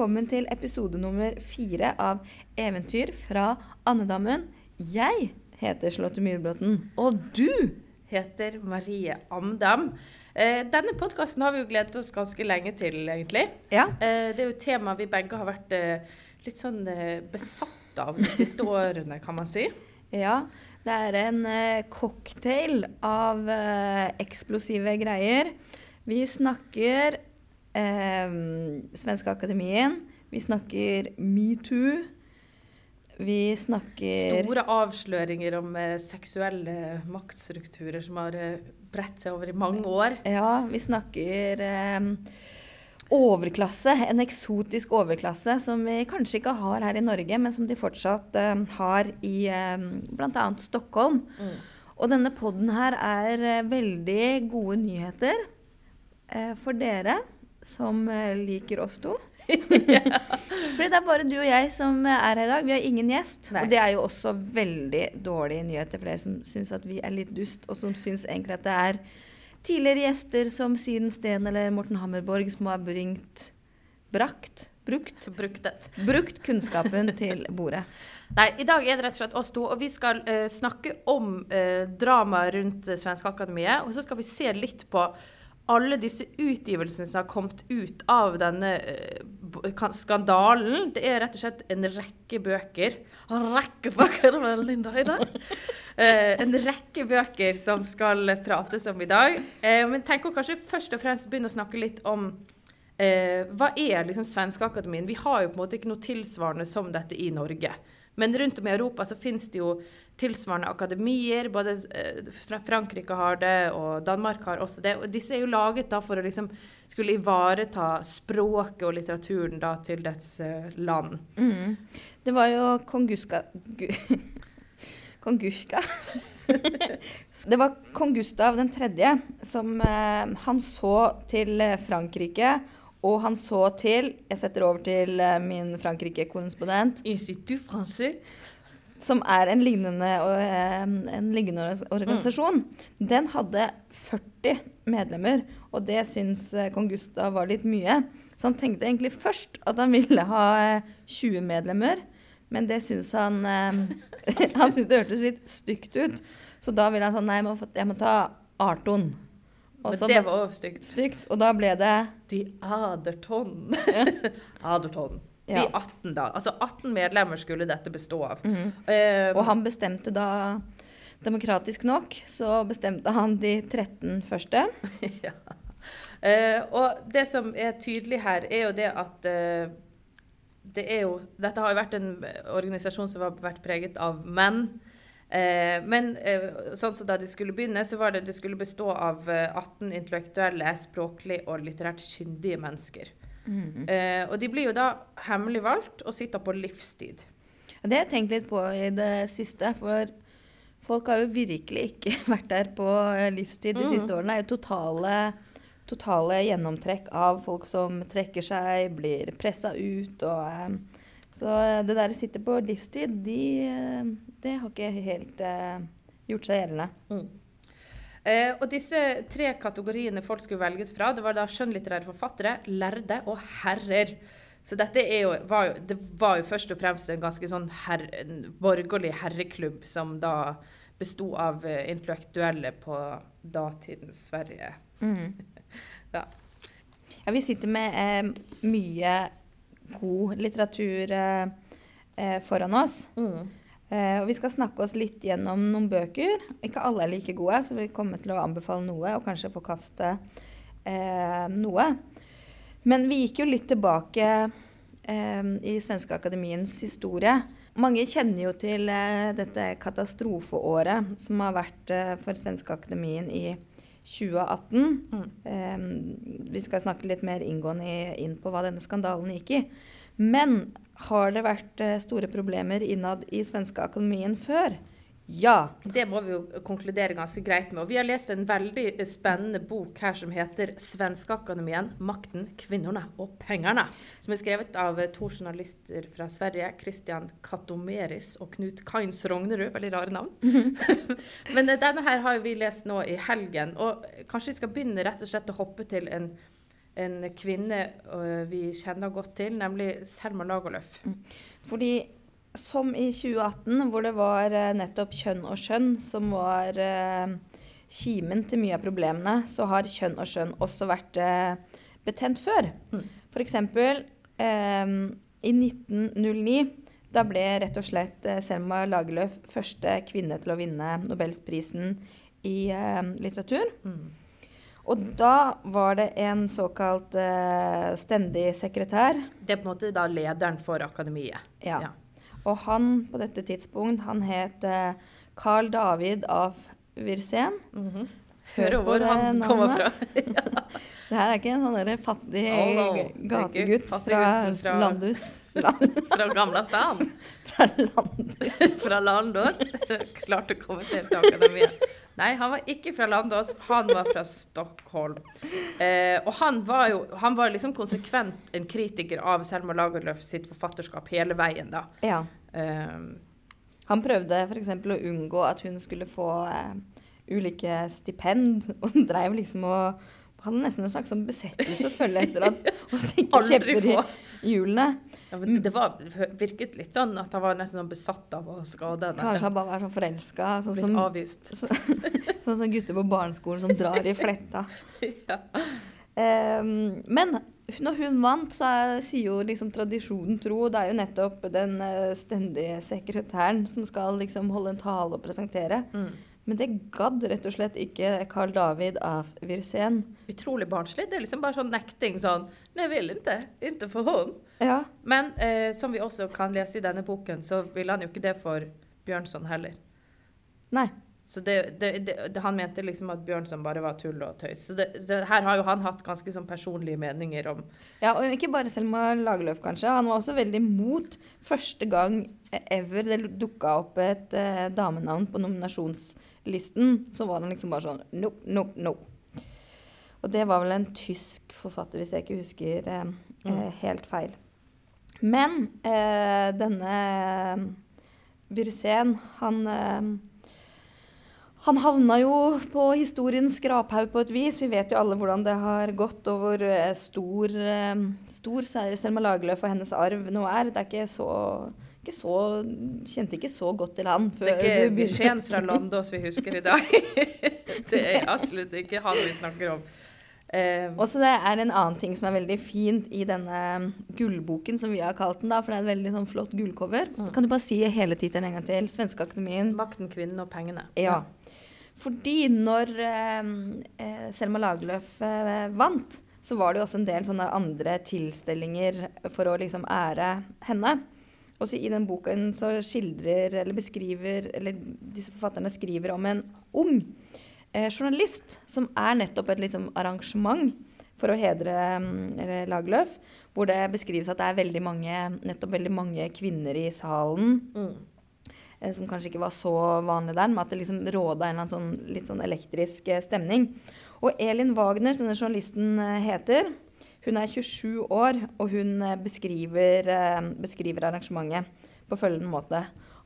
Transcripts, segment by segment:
Velkommen til episode nummer fire av Eventyr fra Andedammen. Jeg heter Charlotte Myhrblåten, og du heter Marie Amdam. Eh, denne podkasten har vi jo gledet oss ganske lenge til, egentlig. Ja. Eh, det er jo et tema vi begge har vært eh, litt sånn eh, besatt av de siste årene, kan man si. Ja, det er en eh, cocktail av eh, eksplosive greier. Vi snakker eh, Svenske Akademien. Vi snakker metoo. Vi snakker Store avsløringer om eh, seksuelle maktstrukturer som har eh, bredt seg over i mange år. Ja, vi snakker eh, overklasse. En eksotisk overklasse som vi kanskje ikke har her i Norge, men som de fortsatt eh, har i eh, bl.a. Stockholm. Mm. Og denne podden her er eh, veldig gode nyheter eh, for dere som eh, liker oss to. Fordi det er bare du og jeg som er her i dag. Vi har ingen gjest. Nei. Og det er jo også veldig dårlige nyheter for dere som syns at vi er litt dust, og som syns egentlig at det er tidligere gjester som Siden Steen eller Morten Hammerborg som har bringt Brakt? Brukt? Bruktet. Brukt kunnskapen til bordet. Nei, i dag er det rett og slett oss to, og vi skal uh, snakke om uh, dramaet rundt eh, Svenske Akademiet. Og så skal vi se litt på alle disse utgivelsene som har kommet ut av denne eh, skandalen. Det er rett og slett en rekke bøker. En rekke bøker, vel, Linda, i dag. Eh, en rekke bøker som skal prates om i dag. men men å kanskje først og fremst begynne å snakke litt om Eh, hva er liksom Svenskeakademien? Vi har jo på en måte ikke noe tilsvarende som dette i Norge. Men rundt om i Europa så finnes det jo tilsvarende akademier. Både eh, Frankrike har det, og Danmark har også det. Og disse er jo laget da for å liksom skulle ivareta språket og litteraturen da til dets eh, land. Mm. Det var jo kong Guska Kong Guska Det var kong Gustav 3. som eh, Han så til eh, Frankrike, og han så til Jeg setter over til eh, min Frankrike-korrespondent, Institut français. Som er en lignende, eh, en lignende organisasjon, organisasjon. Den hadde 40 medlemmer, og det syns eh, kong Gustav var litt mye. Så han tenkte egentlig først at han ville ha eh, 20 medlemmer, men det syns han eh, Han syntes det hørtes litt stygt ut. Så da ville han sånn Nei, jeg må, ta 18. Og Men det var òg stygt. stygt. Og da ble det De Aderton. Aderton. De 18, da. Altså 18 medlemmer skulle dette bestå av. Mm -hmm. uh, Og han bestemte da Demokratisk nok så bestemte han de 13 første. ja. Uh, og det som er tydelig her, er jo det at uh, det jo, Dette har jo vært en organisasjon som har vært preget av menn. Eh, men sånn som da de skulle begynne, så var det det skulle bestå av eh, 18 intellektuelle, språklig og litterært kyndige mennesker. Eh, og de blir jo da hemmelig valgt og sitter på livstid. Det har jeg tenkt litt på i det siste, for folk har jo virkelig ikke vært der på eh, livstid de Mm. siste årene. Det er jo totale, totale gjennomtrekk av folk som trekker seg, blir pressa ut og eh, Så eh, det der å sitte på livstid, de, eh, det har ikke helt eh, gjort seg gjeldende. Eh, og disse tre kategoriene folk skulle velges fra, det var da skjønnlitterære forfattere, lærde og herrer. Så dette jo, var jo, det var jo først og fremst en ganske sånn her, en borgerlig herreklubb som da besto av eh, intellektuelle på datidens Sverige. Ja. Ja, vi sitter med eh, mye god litteratur eh, eh, foran oss. Eh, og vi skal snakke oss litt gjennom noen bøker. Ikke alle er like gode, så vi kommer til å anbefale noe og kanskje forkaste eh, noe. Men vi gikk jo litt tilbake eh, i Svenske Akademiens historie. Mange kjenner jo til eh, dette katastrofeåret som har vært eh, for Svenske Akademien i 2018. Eh, vi skal snakke litt mer inngående inn på hva denne skandalen gikk i. Men har det vært eh, store problemer innad i Svenske Akademien før? Ja. Det må vi jo konkludere ganske greit med. Og vi har lest en veldig spennende bok her som heter 'Svenskeakademien makten, kvinnerne og pengene'. Som er skrevet av eh, to journalister fra Sverige, Christian Katomeris og Knut Kainz Rognerud. Veldig rare navn. Men eh, denne her har vi lest nå i helgen. Og kanskje vi skal begynne rett og slett å hoppe til en en kvinne øh, vi kjenner godt til, nemlig Selma Lagerlöf. Fordi som i 2018, hvor det var eh, nettopp kjønn og skjønn som var eh, kimen til mye av problemene, så har kjønn og skjønn også vært betent før. Mm. For eksempel eh, i 1909 da ble rett og slett Selma Lagerlöf første kvinne til å vinne Nobelsprisen i eh, litteratur. Mm. Og da var det en såkalt uh, stendig sekretær. Det er på en måte da lederen for akademiet. Ja. Ja. Og han på dette tidspunkt, han het uh, Carl David av Virsen. Mm -hmm. Hør på hvor han kommer fra. navnet. Det her er ikke en sånn fattig Oh, no. Gategutt fra, fra- Landhus. Land, Fra Gamla stan. fra Landhus. Fra Landås. Klarte å komme seg til akademiet. Nei, han var ikke fra Landås, han var fra Stockholm. Eh, og han var jo han var liksom konsekvent en kritiker av Selma Lagerlöf sitt forfatterskap hele veien, da. Ja. Eh, Han prøvde f.eks. å unngå at hun skulle få eh, ulike stipend, og dreiv liksom og hadde nesten en slags sånn besettelse å følge etter at å stikke kjepper i hjulene. ja, det var, virket litt sånn at han var nesten sånn besatt av å skade henne. Kanskje han bare var så forelska, sånn Blitt som, avvist. så, sånn som gutter på barneskolen som drar i fletta. ja. um, men når hun vant, så er, sier jo liksom tradisjonen tro Det er jo nettopp den eh, stendige sekretæren som skal liksom holde en tale og presentere. Mm. Men det gadd rett og slett ikke Carl David av Virsen. Utrolig barnslig. Det er liksom bare sånn nekting sånn Nei, jeg vil ikke. Ikke for hun. Ja. Men eh, som vi også kan lese i denne boken, så ville han jo ikke det for Bjørnson heller. Nei. Så det, det, det, han mente liksom at Bjørnson bare var tull og tøys. Så, det, så her har jo han hatt ganske sånn personlige meninger om Ja, og ikke bare Selma Lagerlöf, kanskje. Han var også veldig mot første gang ever det dukka opp et eh, damenavn på nominasjonslisten. Så var han liksom bare sånn no, no, no. Og det var vel en tysk forfatter, hvis jeg ikke husker eh, mm. helt feil. Men eh, denne Wirsén, han eh, han havna jo på historiens skraphaug på et vis. Vi vet jo alle hvordan det har gått, og hvor eh, stor, eh, stor Selma Lagerlöf og hennes arv nå er. Det er ikke så, ikke så Kjente ikke så godt til han Det er ikke beskjeden fra Landås vi husker i dag. det er absolutt ikke han vi snakker om. Uh, Også det er en annen ting som er veldig fint i denne gullboken, som vi har kalt den, da, for det er et veldig sånn flott gullcover. Kan du bare si hele tittelen en gang til? Svenskeakademien. makten, kvinnen og pengene. Ja. Fordi når eh, eh, Selma Lagerlöf eh, vant, så var det jo også en del sånne andre tilstelninger for å liksom ære henne. Også i den boken så skildrer eller beskriver Eller disse forfatterne skriver om en ung journalist som er nettopp et liksom arrangement for å hedre eh, Lagerlöf, hvor det beskrives at det er veldig mange, nettopp veldig mange kvinner i salen Mm. Eh, som kanskje ikke var så vanlig der, men at det liksom råda en eller annen sånn, litt sånn elektrisk eh, stemning. Og Elin Wagner, som denne journalisten eh, heter, hun er 27 år, og hun beskriver, beskriver arrangementet på følgende måte.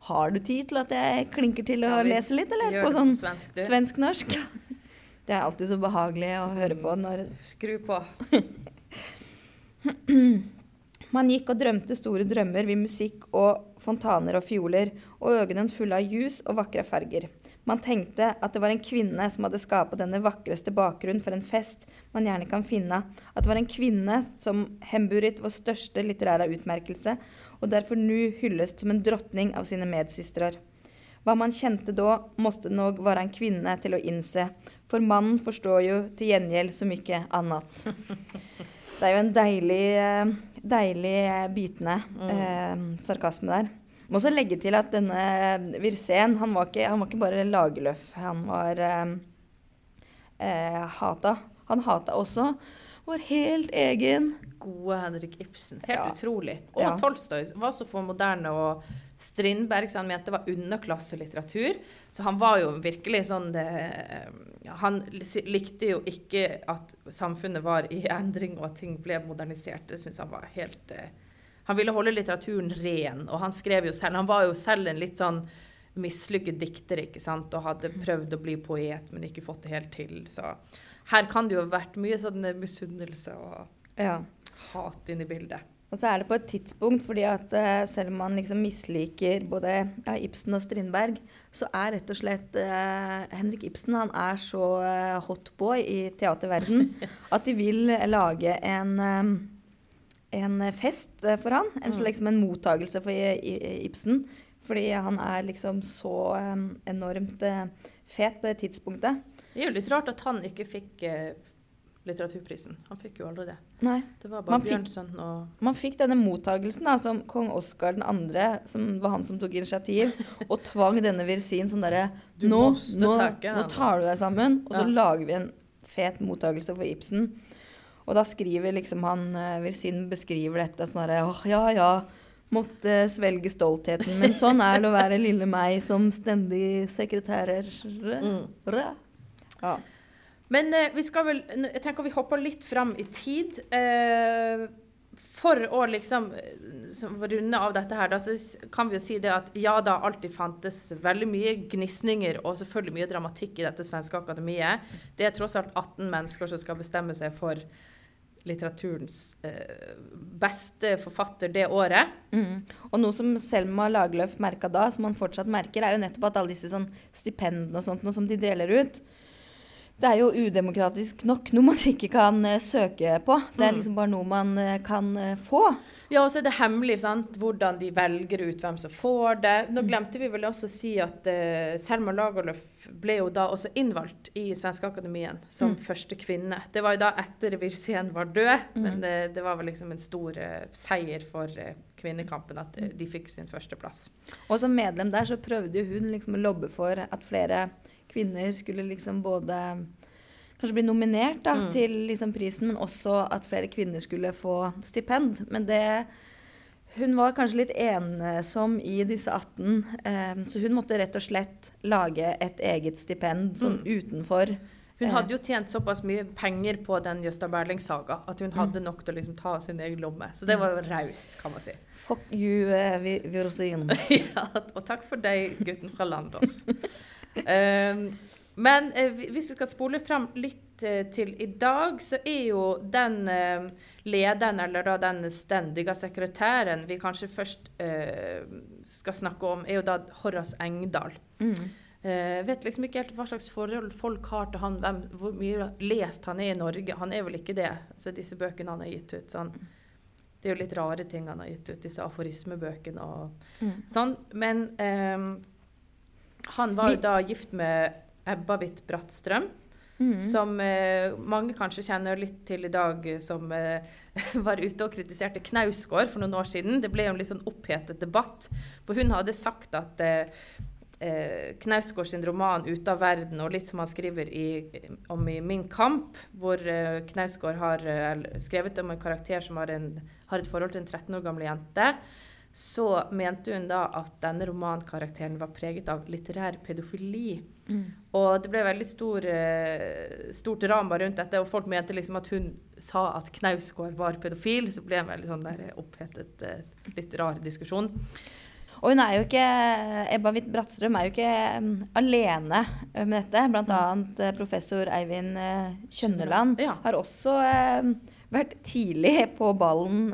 Har du tid til at jeg klinker til å Ja, lese litt, eller? På sånn svensk-norsk. svensk-norsk? Det er alltid så behagelig å høre på når Skru på. Man gikk og drømte store drømmer ved musikk og fontaner og fioler, og øynene fulle av ljus og vakre farger. Man tenkte at det var en kvinne som hadde skapt denne vakreste bakgrunnen for en fest man gjerne kan finne, at det var en kvinne som hemburit vår største litterære utmerkelse, og derfor nå hylles som en drottning av sine medsystrer. Hva man kjente da, måtte nok være en kvinne til å innse, for mannen forstår jo til gjengjeld så mye annet. Det er jo en deilig, eh, deilig bitende bitende eh, sarkasme der. Må også legge til at denne Wirsén, han var ikke, han var ikke bare Lagerlöf. Han var eh, eh, hata. Han hata også vår helt egen Gode Henrik Ibsen. Helt Ja. utrolig. Og Ja. Tolstoy var så for moderne, og Strindberg så han mente det var underklasselitteratur. Så han var jo virkelig sånn det, Han likte jo ikke at samfunnet var i endring, og at ting ble modernisert. Det syns han var helt eh, Han ville holde litteraturen ren, og han skrev jo selv Han var jo selv en litt sånn mislykket dikter, ikke sant, og hadde prøvd å bli poet, men ikke fått det helt til. Så her kan det jo ha vært mye sånn misunnelse og Ja. hat inni bildet. Og så er det på et tidspunkt fordi at uh, selv om man liksom misliker både ja, Ibsen og Strindberg, så er rett og slett uh, Henrik Ibsen han er så uh, hotboy i teaterverden at de vil lage en, eh, en fest eh, for han. En slags liksom en mottagelse for Ibsen. Fordi han er liksom så eh, enormt eh, fet på det tidspunktet. Det er jo litt rart at han ikke fikk litteraturprisen. Han fikk jo aldri det. Nei. Det var bare Man fikk- og Man fikk denne mottagelsen da, som kong Oskar 2., som var han som tok initiativ, og tvang denne Virsin som derre nå, nå, nå tar du deg sammen, og så Ja. lager vi en fet mottagelse for Ibsen. Og da skriver liksom han eh, Virsin beskriver dette sånn herre åh, ja ja. Måtte svelge stoltheten, men sånn er det å være lille meg som stendig sekretærer. Mm. Ja. Men eh, vi skal vel Jeg tenker vi hopper litt fram i tid. Eh, for å liksom eh, som runde av dette her, da, så kan vi jo si det at ja, da, alltid fantes veldig mye gnisninger og selvfølgelig mye dramatikk i dette svenske akademiet. Det er tross alt 18 mennesker som skal bestemme seg for litteraturens eh, beste forfatter det året. Mm. Og noe som Selma Lagerlöf merka da, som man fortsatt merker, er jo nettopp at alle disse sånn stipendene og sånt noe som de deler ut, det er jo udemokratisk nok noe man ikke kan eh, søke på. Det er Mm. liksom bare noe man eh, kan eh, få. Ja, og så er det hemmelig sant? hvordan de velger ut hvem som får det. Nå Mm. glemte vi vel også å si at uh, Selma Lagerlöf ble jo da også innvalgt i Svenske Akademien som Mm. første kvinne. Det var jo da etter Wirsén var død, Mm. men det, det var vel liksom en stor uh, seier for uh, kvinnekampen at de fikk sin første plass. Og som medlem der så prøvde hun liksom å lobbe for at flere kvinner skulle liksom både kanskje bli nominert da, Mm. til liksom prisen, men også at flere kvinner skulle få stipend. Men det Hun var kanskje litt ensom i disse 18, eh, så hun måtte rett og slett lage et eget stipend sånn Mm. utenfor. Hun Eh. hadde jo tjent såpass mye penger på den Jøsta Berling-saga at hun Mm. hadde nok til å liksom ta sin egen lomme. Så det var jo raust, kan man si. Fuck you, uh, Vi- Virsin. ja, og takk for deg, gutten fra Landås. um, men eh, hvis vi skal spole fram litt eh, til i dag, så er jo den eh, lederen, eller da den stendige sekretæren vi kanskje først eh, skal snakke om, er jo da Horace Engdahl. Mm. Eh, vet liksom ikke helt hva slags forhold folk har til han, hvem, hvor mye lest han er i Norge. Han er vel ikke det, altså disse bøkene han har gitt ut. Sånn. Det er jo litt rare ting han har gitt ut, disse aforismebøkene og Mm. sånn. Men ehm, han var jo da gift med Ebba Witt Brattstrøm, Mm. som eh, mange kanskje kjenner litt til i dag, eh, som eh, var ute og kritiserte Knausgård for noen år siden. Det ble jo en litt sånn opphetet debatt, for hun hadde sagt at eh, eh, Knausgård sin roman 'Ute av verden', og litt som han skriver i, om i 'Min kamp', hvor eh, Knausgård har skrevet om en karakter som har, en, har et forhold til en 13 år gammel jente, så mente hun da at denne romankarakteren var preget av litterær pedofili. Mm. Og det ble veldig stor, eh, stort drama rundt dette, og folk mente liksom at hun sa at Knausgård var pedofil, så ble det en veldig sånn der opphetet, eh, litt rar diskusjon. Og hun er jo ikke, Ebba Witt Bratstrøm er jo ikke mm, alene eh, med dette. Blant annet eh, professor Eivind Kjønneland har også vært tidlig på ballen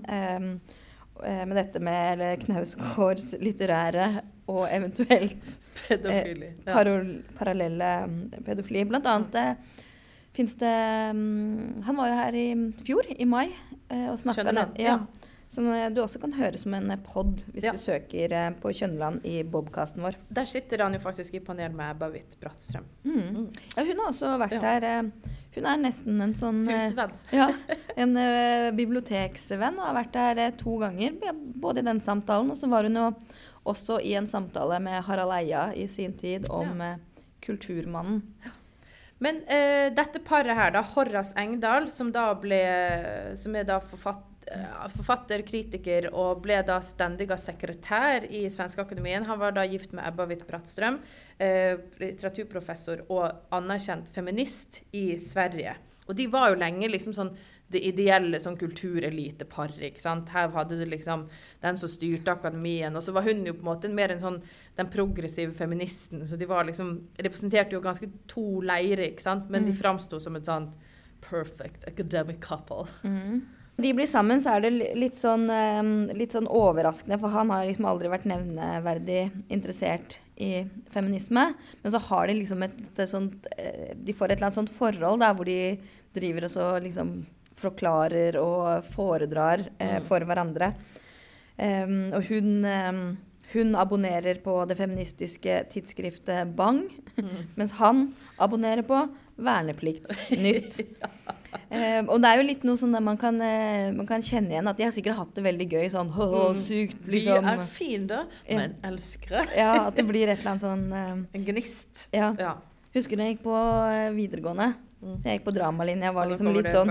med dette med eller Knausgårds litterære og eventuelt Pedofili. Ja. parol, parallelle mm, pedofili. Blant annet eh, fins det mm, Han var jo her i fjor, i mai, eh, og snakka Ja. ja. Som eh, du også kan høre som en pod hvis Ja. du søker eh, på Kjønneland i Bobkasten vår. Der sitter han jo faktisk i panel med Bavit Brattstrøm. Mm. Ja, hun har også vært Ja. her. eh, Hun er nesten en sånn eh, Husvenn. Ja, en eh, biblioteksvenn og har vært der eh, to ganger. Både i den samtalen, og så var hun jo også i en samtale med Harald Eia i sin tid om ja. Kulturmannen. Men uh, dette paret her, da, Horras Engdahl, som da ble Som er da forfatt, eh, forfatter, kritiker og ble da stendig sekretær i Svenske Akademien. Han var da gift med Ebba Witt Brattstrøm, eh, litteraturprofessor og anerkjent feminist i Sverige. Og de var jo lenge liksom sånn det ideelle sånn kultureliteparet. ikke sant? Her hadde du liksom den som styrte akademien, og så var hun jo på en måte mer en sånn den progressive feministen. Så de var liksom, representerte jo ganske to leirer, ikke sant? men de framsto som et sånt perfect academic couple. De blir sammen, så er det litt sånn, eh, litt sånn overraskende, for han har liksom aldri vært nevneverdig interessert i feminisme. Men så har de liksom et, et sånt eh, De får et eller annet sånt forhold der hvor de driver og så liksom forklarer og foredrar eh, for hverandre. Um, og hun, um, hun abonnerer på det feministiske tidsskriftet Bang, mens han abonnerer på Vernepliktsnytt. Em, og det er jo litt noe sånn at man kan, uh, man kan kjenne igjen at de har sikkert hatt det veldig gøy. Sånn «Åh, sykt, liksom. Vi er fiender, men elskere. Ja, at det blir et eller annet sånn uh, En gnist. Ja. Ja. Husker du jeg gikk på eh, videregående? Jeg gikk på dramalinja. Var liksom litt sånn,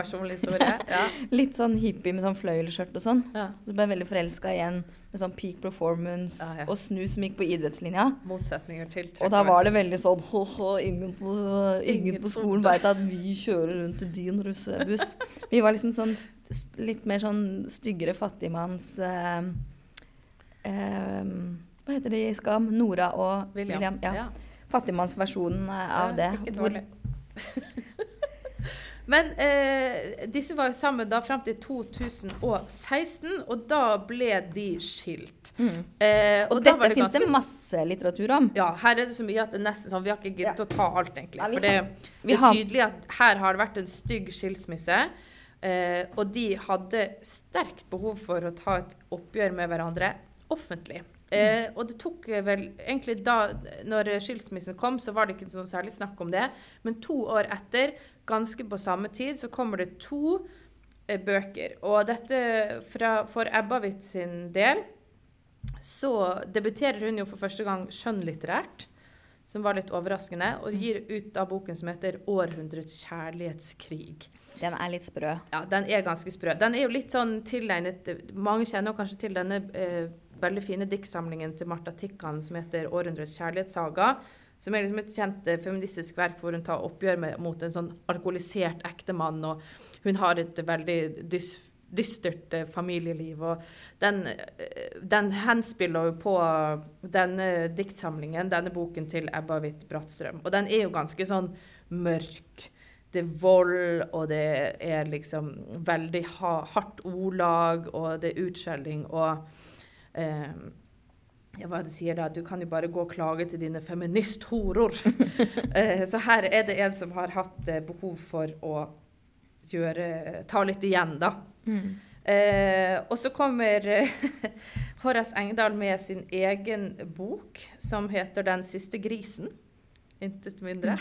litt sånn hippie med sånn fløyelsskjørt og sånn. ja. Så ble jeg veldig forelska igjen med sånn peak performance Ja, ja. og SNU som gikk på idrettslinja. Motsetninger til Og da var det veldig sånn «Hå-hå, ingen på, ingen Ingen på skolen veit at vi kjører rundt i din russebuss. Vi var liksom sånn litt mer sånn styggere fattigmanns eh, eh, Hva heter de i Skam? Nora og William. William. ja. Fattigmannsversjonen eh, av det. Ikke hvor- dårlig. Men eh, disse var jo sammen da fram til 2016, og da ble de skilt. Mm. Eh, Og, og dette dette fins det masse litteratur om. Ja, her er det så mye at det nesten sånn, vi har ikke giddet å ta alt, egentlig. For det, det er tydelig at her har det vært en stygg skilsmisse. Eh, og de hadde sterkt behov for å ta et oppgjør med hverandre offentlig. Eh, og det tok vel egentlig da når skilsmissen kom, så var det ikke noe særlig snakk om det. Men to år etter, ganske på samme tid, så kommer det to eh, bøker. Og dette fra, for Witt sin del så debuterer hun jo for første gang skjønnlitterært, som var litt overraskende, og gir ut av boken som heter 'Århundrets kjærlighetskrig'. Den er litt sprø. Ja, den er ganske sprø. Den er jo litt sånn tilegnet Mange kjenner kanskje til denne eh, veldig fine diktsamlingen til Marta Tikkan som heter 'Århundrets kjærlighetssaga'. Som er liksom et kjent eh, feministisk verk hvor hun tar oppgjør med, mot en sånn alkoholisert ektemann. Og hun har et veldig dys, dystert eh, familieliv. Og den, eh, den henspiller jo på denne diktsamlingen, denne boken til Ebba Witt Brattstrøm. Og den er jo ganske sånn mørk det er vold, og det er liksom veldig ha, hardt ordlag, og det er utskjelling, og eh, hva de sier da? Du kan jo bare gå og klage til dine feministhoror. eh, så her er det en som har hatt eh, behov for å gjøre, ta litt igjen, da. Eh, og så kommer eh, Horace Engdahl med sin egen bok, som heter 'Den siste grisen'. Intet mindre.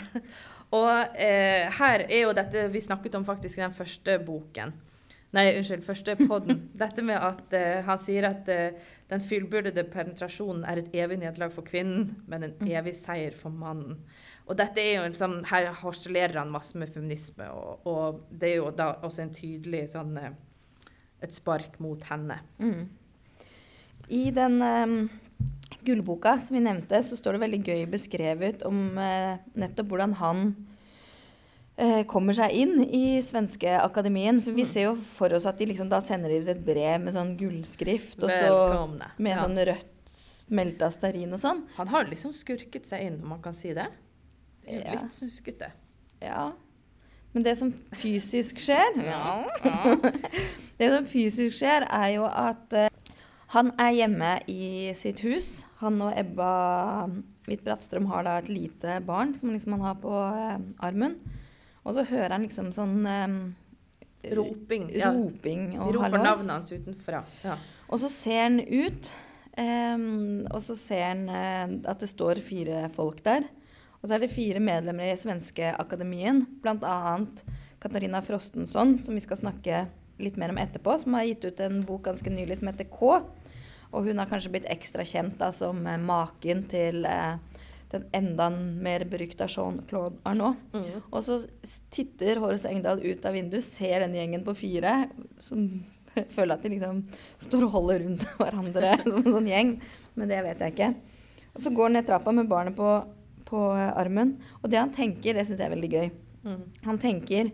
Og eh, her er jo dette vi snakket om faktisk i den første boken. Nei, unnskyld, første podden. Dette med at uh, han sier at uh, den fullbyrdede penetrasjonen er et evig nederlag for kvinnen, men en evig seier for mannen. Og dette er jo liksom, Her harselerer han masse med feminisme, og, og det er jo da også en tydelig sånn eh, et spark mot henne. Mm. I den um gullboka som vi nevnte, så står det veldig gøy beskrevet om eh, nettopp hvordan han kommer seg inn i svenske akademien. For vi ser jo for oss at de liksom da sender de ut et brev med sånn gullskrift, og så med Ja. sånn rødt smelta stearin og sånn. Han har liksom skurket seg inn, om man kan si det. Det er Ja. litt snuskete. Ja. Men det som fysisk skjer ja. Det som fysisk skjer, er jo at eh, han er hjemme i sitt hus. Han og Ebba Hvitt Brattstrøm har da et lite barn som liksom han har på eh, armen. Og så hører han liksom sånn um, Roping. Ja. roping Vi og roper hallois. navnet hans utenfra. Ja. Og så ser han ut, um, og så ser han uh, at det står fire folk der. Og så er det fire medlemmer i Svenske Akademien, bl.a. Katarina Frostensson, som vi skal snakke litt mer om etterpå, som har gitt ut en bok ganske nylig som heter K. Og hun har kanskje blitt ekstra kjent da, som eh, maken til eh, den enda mer berykta Jean-Claude Arnault. Mm. Og så titter Horace Engdahl ut av vinduet, ser den gjengen på fire, som føler at de liksom står og holder rundt hverandre som en sånn gjeng. Men det vet jeg ikke. Og så går han ned trappa med barnet på, på eh, armen. Og det han tenker, det syns jeg er veldig gøy. Mm. Han tenker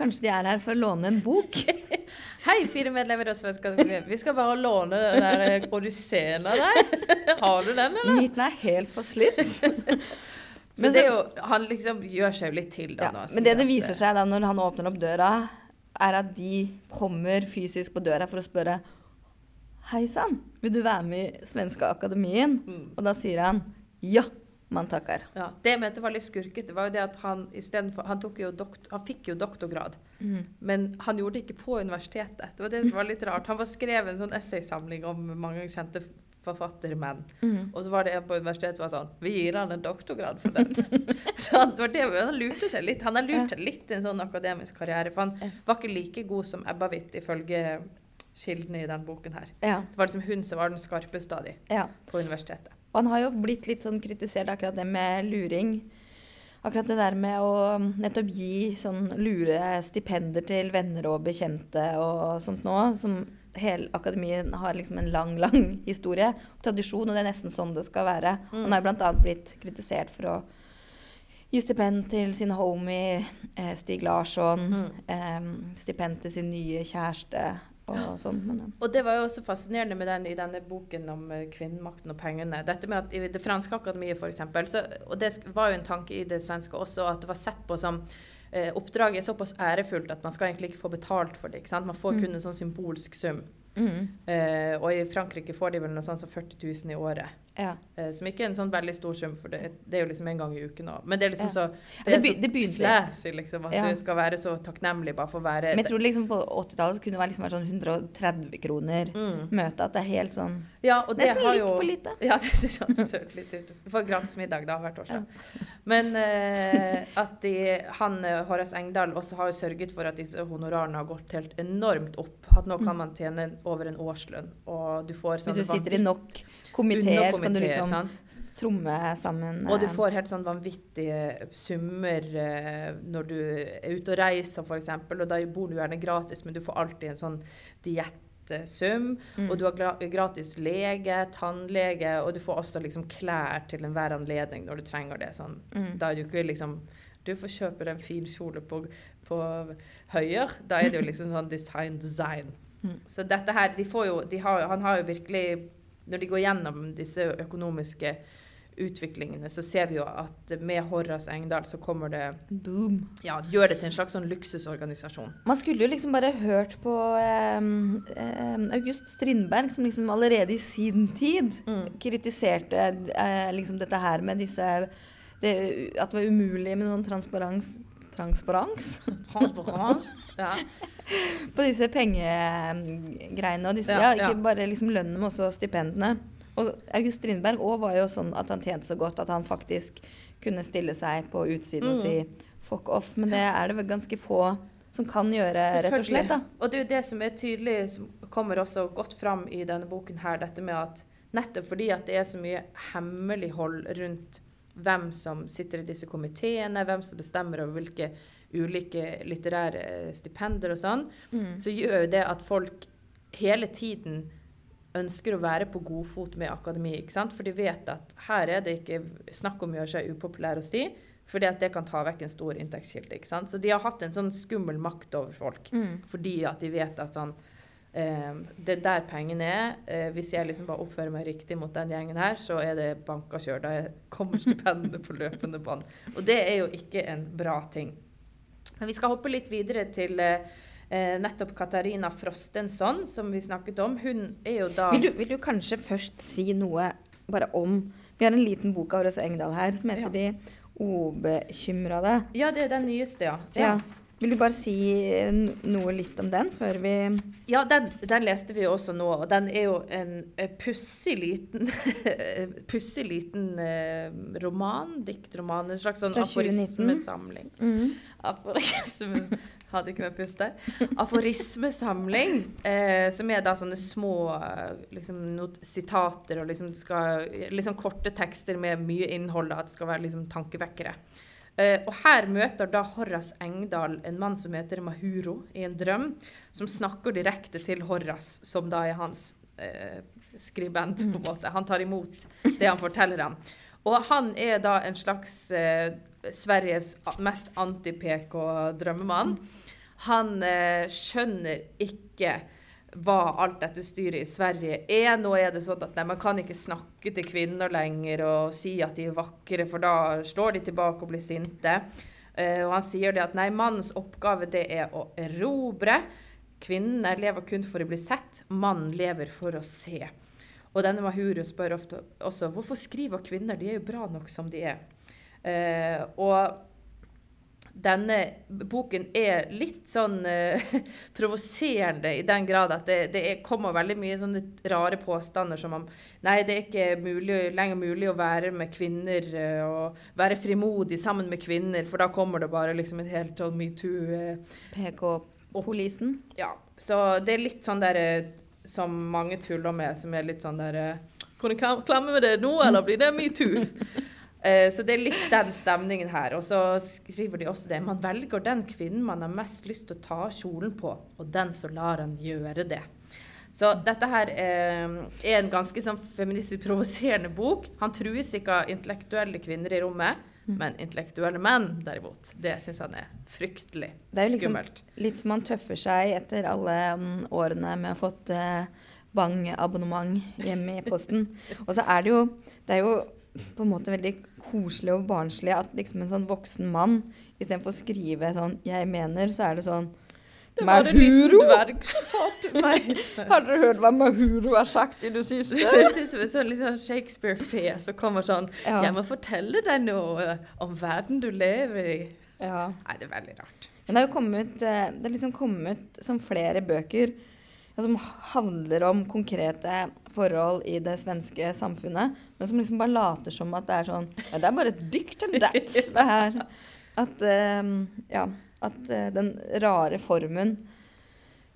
Kanskje de er her for å låne en bok? Hei, fine medlemmer av Svenskene. Vi skal bare låne den der produseren Odysseen av deg. Har du den, eller? Myten er helt forslitt. Så Men det er jo, han liksom gjør seg jo litt til da. Ja, nå, men det det viser seg da når han åpner opp døra, er at de kommer fysisk på døra for å spørre Hei sann, vil du være med i Svenska Akademien? Mm. Og da sier han ja, man takker. Ja, det jeg mente var litt skurkete, var jo det at han istedenfor Han, jo dokt, han fikk jo doktorgrad, Mm. men han gjorde det ikke på universitetet. Det var det som var litt rart. Han var skrevet en sånn essaysamling om mange kjente forfattermenn. Mm. Og så var det en på universitetet som var sånn Vi gir han en doktorgrad for den. så han, det var det, han lurte seg litt. Han har lurt seg litt i en sånn akademisk karriere. For han var ikke like god som Ebba Witt ifølge kildene i den boken her. Ja, Det var liksom hun som var den skarpeste av de ja. på universitetet. Og han har jo blitt litt sånn kritisert akkurat det med luring. Akkurat det der med å nettopp gi sånn lure stipender til venner og bekjente og sånt nå, som hele akademien har liksom en lang, lang historie og tradisjon, og det er nesten sånn det skal være. Mm. Han har bl.a. blitt kritisert for å gi stipend til sin homie eh, Stig Larsson, Mm. eh, stipend til sin nye kjæreste og sånn. Men, ja. Og det var jo også fascinerende med den i denne boken om eh, kvinnemakten og pengene. Dette med at i det franske akademiet, eksempel, og det var jo en tanke i det svenske også, at det var sett på som eh, Oppdraget er såpass ærefullt at man skal egentlig ikke få betalt for det. Man får Mm. kun en sånn symbolsk sum. Mm. Eh, og i Frankrike får de vel noe sånt som 40 000 i året. ja. Eh, som ikke er en sånn veldig stor sum, for det, det er jo liksom en gang i uken òg. Men det er liksom Ja. så det det det begynte- classy, liksom. At Ja. du skal være så takknemlig bare for å være Men jeg tror liksom på 80-tallet så kunne det være liksom sånn 130 kroner mm. møte. At det er helt sånn Ja, og det Nesten har litt jo for lite. Ja, det syns jeg også litt ut. For får gratis middag da hver torsdag. Men eh, at de, han eh, Horace Engdahl også har jo sørget for at disse honorarene har gått helt enormt opp. At nå kan man tjene over en årslønn, og du får Hvis du sitter i nok komiteer, så kan du liksom sant? tromme sammen Og du eh, får helt sånn vanvittige summer eh, når du er ute og reiser, f.eks. Og da bor du gjerne gratis, men du får alltid en sånn diettsum. mm. Og du har gratis lege, tannlege, og du får også liksom klær til enhver anledning når du trenger det. Sånn. mm. Da er du ikke liksom Du får kjøpe en fin kjole på, på Høyer. Da er det jo liksom sånn design, design. Mm. Så dette her de får jo, de har, Han har jo virkelig Når de går gjennom disse økonomiske utviklingene, så ser vi jo at med Horace Engdahl så kommer det Boom. Ja, gjør det til en slags sånn luksusorganisasjon. Man skulle jo liksom bare hørt på um, um, August Strindberg, som liksom allerede i sin tid Mm. kritiserte uh, liksom dette her med disse det, At det var umulig med noen transparens Transparens Transparens. Ja. på disse pengegreiene. Og disse, Ja, ja, ikke bare liksom lønnen, men også stipendene. Og August Strindberg òg var jo sånn at han tjente så godt at han faktisk kunne stille seg på utsiden og Mm. si fuck off. Men det er det vel ganske få som kan gjøre, rett og slett. da. Og det er jo det som er tydelig, som kommer også godt fram i denne boken her, dette med at nettopp fordi at det er så mye hemmelighold rundt hvem som sitter i disse komiteene, hvem som bestemmer over hvilke ulike litterære eh, stipender og sånn, Mm. så gjør jo det at folk hele tiden ønsker å være på godfot med akademi, ikke sant? For de vet at her er det ikke snakk om å gjøre seg upopulær hos de, fordi at det kan ta vekk en stor inntektskilde, ikke sant? Så de har hatt en sånn skummel makt over folk, Mm. fordi at de vet at sånn, det er der pengene er. Eh, hvis jeg liksom bare oppfører meg riktig mot den gjengen her, så er det banka kjør. Da kommer stipendene på løpende bånd. Og det er jo ikke en bra ting. Men vi skal hoppe litt videre til eh, eh, nettopp Katarina Frostensson, som vi snakket om. Hun er jo da Vil, du, vil du kanskje først si noe bare om Vi har en liten bok av Horace Engdahl her som heter Ja. De obekymrede. Ja, det er den nyeste, ja. Ja. Vil du bare si noe litt om den før vi Ja, den, den leste vi også nå, og den er jo en eh, pussig liten Pussig liten eh, roman, diktroman, en slags sånn Fra 2019. aforismesamling. Aforisme Hadde ikke med puste. Aforismesamling, eh, som er da sånne små eh, liksom, not sitater og liksom, skal, liksom korte tekster med mye innhold, da, at det skal være liksom tankevekkere. Eh, og her møter da Horace Engdahl en mann som heter Mahuro i en drøm, som snakker direkte til Horace, som da er hans eh, skribent, på en måte. Han tar imot det han forteller ham. Og han er da en slags eh, Sveriges mest anti-PK-drømmemann. Han eh, skjønner ikke hva alt dette styret i Sverige er. Nå er det sånn at nei, man kan ikke snakke til kvinner lenger og si at de er vakre, for da slår de tilbake og blir sinte. Uh, og han sier det at nei, mannens oppgave det er å erobre. Kvinnene lever kun for å bli sett, mannen lever for å se. Og denne Mahuru spør ofte også hvorfor skriver kvinner, de er jo bra nok som de er. Uh, og denne boken er litt sånn uh, provoserende i den grad at det, det er, kommer veldig mye sånne rare påstander som om Nei, det er ikke mulig, lenger mulig å være med kvinner uh, og være frimodig sammen med kvinner, for da kommer det bare liksom et helt sånn metoo uh, PK-polisen? Ja. Så det er litt sånn der som mange tuller med, som er litt sånn der Kan du klemme med det nå, eller blir det metoo? Eh, så det er litt den stemningen her. Og så skriver de også det. Man velger den kvinnen man har mest lyst til å ta kjolen på, og den som lar han gjøre det. Så dette her eh, er en ganske sånn feministisk provoserende bok. Han trues ikke av intellektuelle kvinner i rommet, mm. men intellektuelle menn derimot. Det syns han er fryktelig skummelt. Det er jo liksom litt som han tøffer seg etter alle um, årene med å ha fått uh, Bang-abonnement hjemme i posten. Og så er det jo Det er jo på en måte veldig koselig og barnslig at liksom en sånn voksen mann istedenfor å skrive sånn 'jeg mener', så er det sånn det var en liten dverg som sa til meg Har dere hørt hva Mahuro har sagt i det siste? Jeg syns det er sånn, sånn Shakespeare-fe som kommer sånn ja. 'Jeg må fortelle deg noe om verden du lever i'. Ja. Nei, det er veldig rart. Men det har jo kommet, eh, det er liksom kommet som flere bøker som handler om konkrete forhold i det svenske samfunnet, men som liksom bare later som at det er sånn ja, Det er bare et dikt and that, det her. At, uh, ja, at uh, den rare formen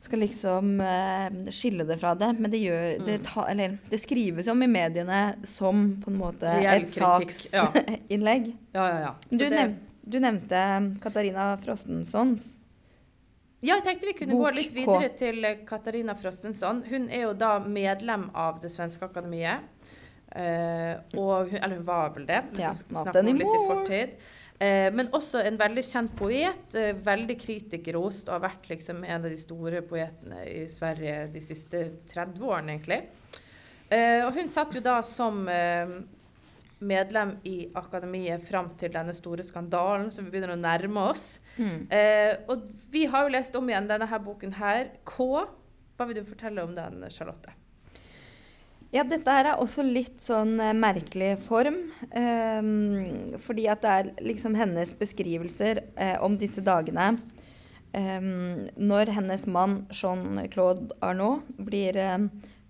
skal liksom uh, skille det fra det. Men det, gjør, mm. det, ta, eller, det skrives jo om i mediene som på en måte Reell et saksinnlegg. Ja. ja, ja, ja. Du, nev, du, nevnte Katarina Frostensons ja, jeg tenkte vi kunne Bok gå litt videre K. til Katarina Frostenson. Hun er jo da medlem av Det svenske akademiet. Uh, og eller hun var vel det. men Ja, snakke om litt i fortid. Uh, men også en veldig kjent poet. Uh, veldig kritikerrost og har vært liksom en av de store poetene i Sverige de siste 30 årene, egentlig. og hun satt jo da som medlem i akademiet fram til denne store skandalen som vi begynner å nærme oss. Mm. Eh, og vi har jo lest om igjen denne her boken her. K. Hva vil du fortelle om den, Charlotte? Ja, dette her er også litt sånn eh, merkelig form. Um, fordi at det er liksom hennes beskrivelser uh, om disse dagene. Um, når hennes mann Jean-Claude Arnault blir eh,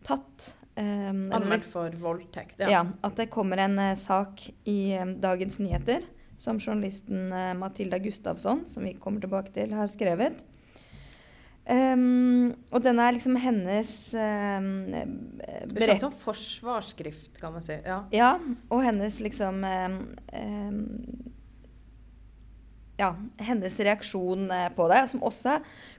tatt Um, Anmeldt for voldtekt, ja. ja. At det kommer en uh, sak i um, Dagens Nyheter som journalisten uh, Matilda Gustavsson, som vi kommer tilbake til, har skrevet. Um, og den er liksom hennes um, berett... Sånn forsvarsskrift, kan man si. Ja, ja og hennes liksom um, ja, hennes reaksjon eh, på det, som også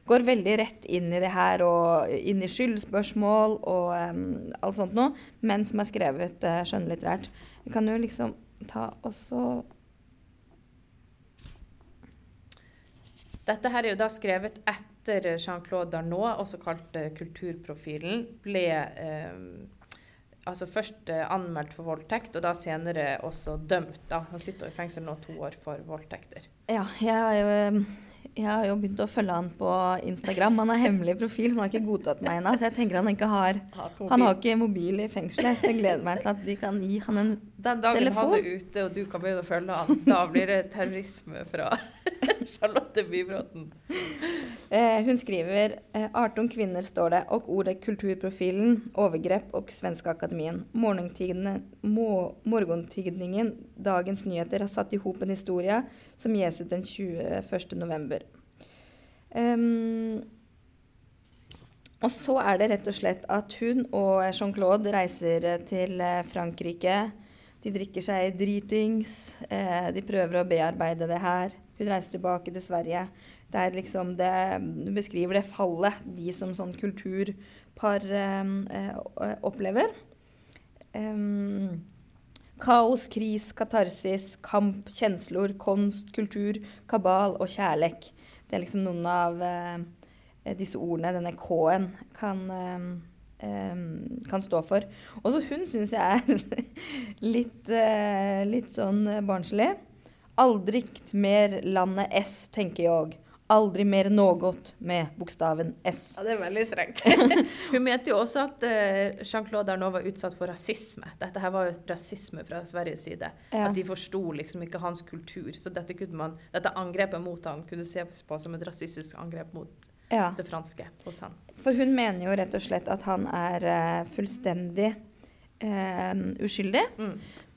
går veldig rett inn i det her, og inn i skyldspørsmål og um, alt sånt noe, men som er skrevet uh, skjønnlitterært. Vi kan jo liksom ta også Dette her er jo da skrevet etter Jean-Claude Darnaud, også kalt uh, Kulturprofilen, ble um, altså først eh, anmeldt for voldtekt, og da senere også dømt. da. Han sitter i fengsel nå to år for voldtekter. Ja, jeg har jo, jeg har jo begynt å følge han på Instagram. Han har hemmelig profil, så han har ikke godtatt meg ennå. Så jeg tenker han ikke har Han har ikke mobil i fengselet, så jeg gleder meg til at de kan gi han en telefon. Den dagen telefon. han er ute, og du kan begynne å følge han, da blir det terrorisme fra Charlotte Bybråten. Eh, hun skriver eh, 18 kvinner står det, og ordet kulturprofilen, overgrep og Svenska Akademien. Morgentidningen Dagens Nyheter har satt i hop en historie som gis ut den 21. november. Um, og så er det rett og slett at hun og Jean-Claude reiser til eh, Frankrike. De drikker seg dritings. Eh, de prøver å bearbeide det her. Hun reiser tilbake til Sverige. Det er liksom det beskriver det fallet de som sånn kulturpar eh, opplever. Um, kaos, kris, katarsis, kamp, kjensler, konst, kultur, kabal og kjærlek. det er liksom noen av eh, disse ordene, denne K-en, kan, eh, kan stå for. Også hun syns jeg er litt, eh, litt sånn barnslig. Aldrikt mer landet S, tenker jeg. Aldri mer något med bokstaven S. Ja, Det er veldig strengt. Hun mente jo også at uh, Jean-Claude Arnault var utsatt for rasisme. Dette her var jo rasisme fra Sveriges side. Ja. At de forsto liksom ikke hans kultur. Så dette, kunne man, dette angrepet mot han kunne ses på som et rasistisk angrep mot Ja. det franske hos han. For hun mener jo rett og slett at han er eh, fullstendig eh, uskyldig. Mm.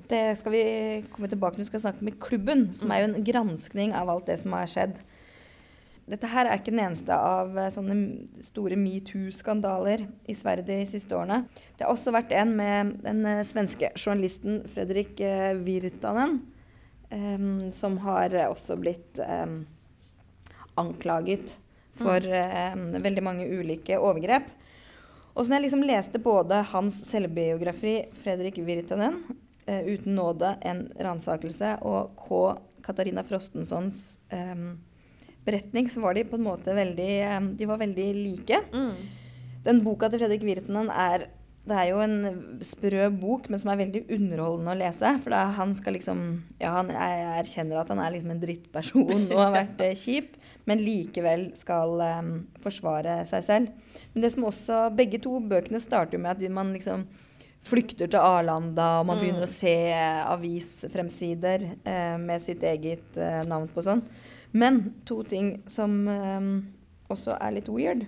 Det skal vi komme tilbake til. Vi skal snakke med Klubben, som er jo en granskning av alt det som har skjedd. Dette her er ikke den eneste av eh, sånne store metoo-skandaler i Sverige de siste årene. Det har også vært en med den eh, svenske journalisten Fredrik eh, Virtanen, um, som har eh, også blitt um, anklaget for um, veldig mange ulike overgrep. Og så når jeg liksom leste både hans selvbiografi, Fredrik Virtanen, eh, 'Uten nåde en ransakelse', og K. Katarina Frostensons eh, beretning, så var de på en måte veldig eh, De var veldig like. Mm. Den boka til Fredrik Virtanen er det er jo en sprø bok, men som er veldig underholdende å lese. For han skal liksom Ja, han erkjenner at han er liksom en drittperson og har vært eh, kjip, men likevel skal um, forsvare seg selv. Men det som også Begge to bøkene starter med at man liksom flykter til Arlanda, og man Mm. begynner å se eh, avisfremsider eh, med sitt eget eh, navn på sånn. Men to ting som eh, også er litt weird.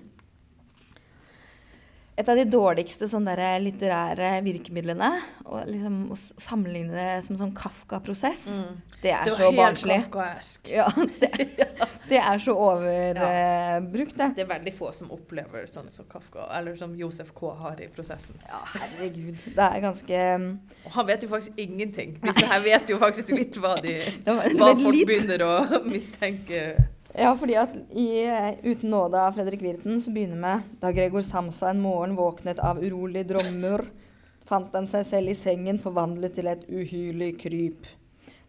Et av de dårligste sånn der litterære virkemidlene, og liksom å sammenligne det som sånn Kafka-prosess, det er Det så barnslig. Ja, det, det er så overbrukt, det. Det er veldig få som opplever sånn som Kafka, eller som Josef K. har i prosessen. Ja, herregud. Det er ganske Og han vet jo faktisk ingenting. Disse her vet jo faktisk litt hva, de, hva folk begynner å mistenke. Ja, fordi at i eh, 'Uten nåde' av Fredrik Virten så begynner med da Gregor Samsa en morgen våknet av urolig drømmer, fant han seg selv i sengen forvandlet til et uhyrlig kryp.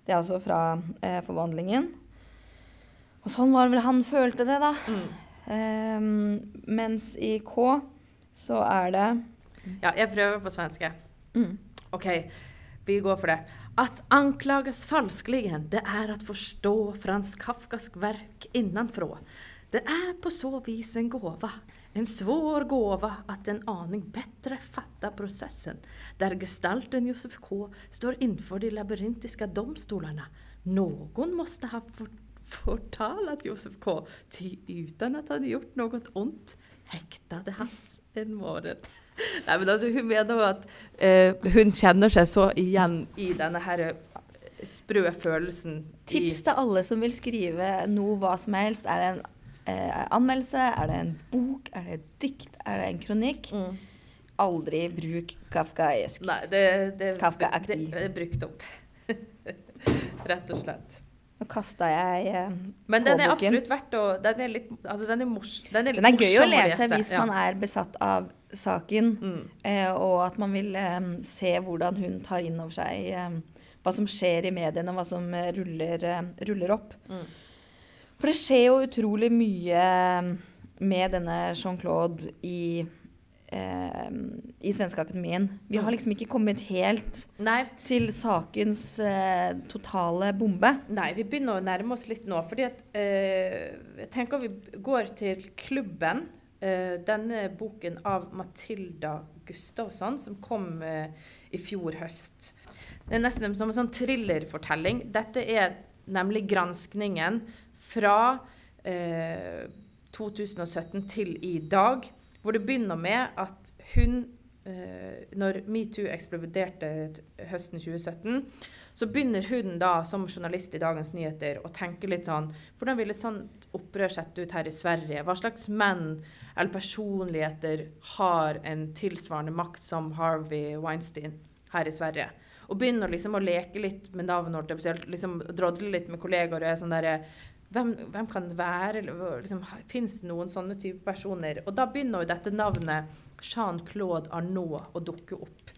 Det er altså fra eh, forvandlingen. Og sånn var vel han følte det, da. Mm. Um, mens i K så er det Ja, jeg prøver på svenske. mm, Ok, vi går for det. Att anklagas falskligen, det er å forstå Frans Kafkask verk innenfra. Det er på så vis en gåva, en svår gåva at en aning bättre fatter processen, der gestalten Josef K står inför de labyrintiske domstolarna. Någon måste ha for förtalat Josef K, ty utan at han gjort noe ondt, hektade hans en morgen. Nei, men altså, hun mener at eh, hun kjenner seg så igjen i denne her sprø følelsen. Tips til alle som vil skrive noe hva som helst. Er det en eh, anmeldelse? Er det en bok? Er det et dikt? Er det en kronikk? mm. Aldri bruk kafkaesk. Nei, det, det, Kafka det, det er brukt opp. Rett og slett. Nå kasta jeg eh, Men den er absolutt verdt å Den er litt altså, den er, mors, den er Den er gøy å lese hvis ja. man er besatt av saken, mm. eh, og at man vil eh, se hvordan hun tar inn over seg eh, hva som skjer i mediene, og hva som eh, ruller, eh, ruller opp. Mm. For det skjer jo utrolig mye med denne Jean-Claude i, eh, i Svenskeakademien. Vi har Mm. liksom ikke kommet helt Nei, til sakens eh, totale bombe. Nei, vi begynner å nærme oss litt nå. fordi at eh, Jeg tenker vi går til Klubben. Eh, denne boken av Matilda Gustavsson, som kom eh, i fjor høst. Det er nesten som en sånn thrillerfortelling. Dette er nemlig granskningen fra eh, 2017 til i dag. Hvor det begynner med at hun eh, Når metoo eksploderte høsten 2017, så begynner hun da som journalist i Dagens Nyheter å tenke litt sånn Hvordan ville sånt opprør sett ut her i Sverige? Hva slags menn eller personligheter har en tilsvarende makt som Harvey Weinstein her i Sverige? Og begynner liksom å leke litt med navn, liksom drodle litt med kollegaer og er sånn derre hvem, hvem kan det være? Liksom, Fins det noen sånne type personer? Og da begynner jo dette navnet Jean-Claude Arnault å dukke opp.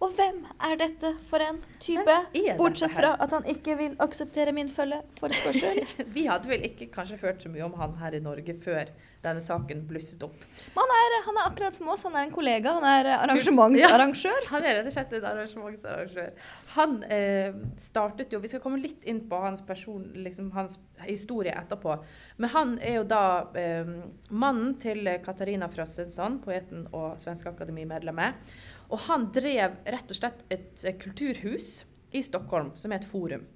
Og hvem er dette for en type? Bortsett fra at han ikke vil akseptere min følgeforespørsel. Vi hadde vel ikke kanskje hørt så mye om han her i Norge før denne saken blusset opp. Han er, han er akkurat som oss. Han er en kollega. Han er arrangementsarrangør. Han er rett og slett en arrangementsarrangør. Han eh, startet jo Vi skal komme litt inn på hans person, liksom hans historie etterpå. Men han er jo da eh, mannen til Katarina Frostenson, poeten og Svenske Akademi-medlemmet. Og han drev rett og slett et eh, kulturhus i Stockholm som er et forum.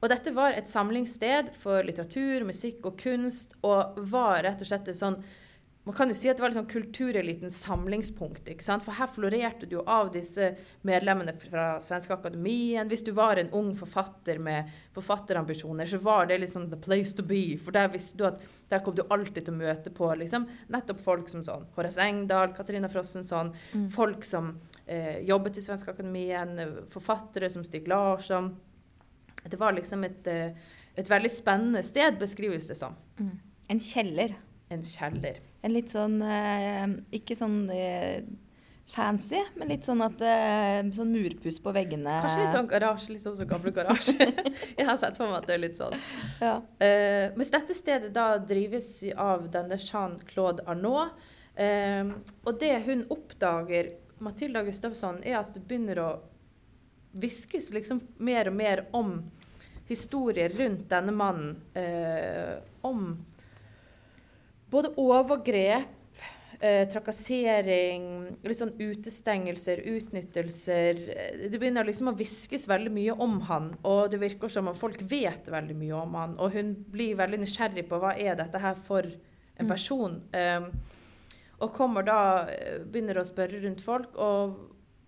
Og dette var et samlingssted for litteratur, musikk og kunst, og var rett og slett et sånn man kan jo si at det var liksom kulturelitens samlingspunkt. ikke sant? For her florerte du jo av disse medlemmene fra Svenske Akademien. Hvis du var en ung forfatter med forfatterambisjoner, så var det liksom the place to be. For der visste du at der kom du alltid til å møte på liksom, nettopp folk som sånn Horace Engdahl, Katarina Frostenson. Folk som eh, jobbet i Svenske Akademien, eh, forfattere som Stig Larsson. Det var liksom et, eh, et veldig spennende sted, beskrives det som. En kjeller. En kjeller. En litt sånn eh, Ikke sånn eh, fancy, men litt sånn at eh, Sånn murpuss på veggene. Kanskje litt sånn garasje, litt sånn som gamle garasje. Jeg har sett for meg at det er litt sånn. Ja. Eh, mens dette stedet da drives av denne Jean-Claude Arnault. Eh, og det hun oppdager, Matilda Gustavsson, er at det begynner å hviskes liksom mer og mer om historier rundt denne mannen. Eh, om både overgrep, eh, trakassering, sånn utestengelser, utnyttelser. Eh, Det begynner liksom å hviskes veldig mye om han, og det virker som om folk vet veldig mye om han. Og hun blir veldig nysgjerrig på hva er dette her for en person. Eh, og kommer da, eh, begynner å spørre rundt folk, og,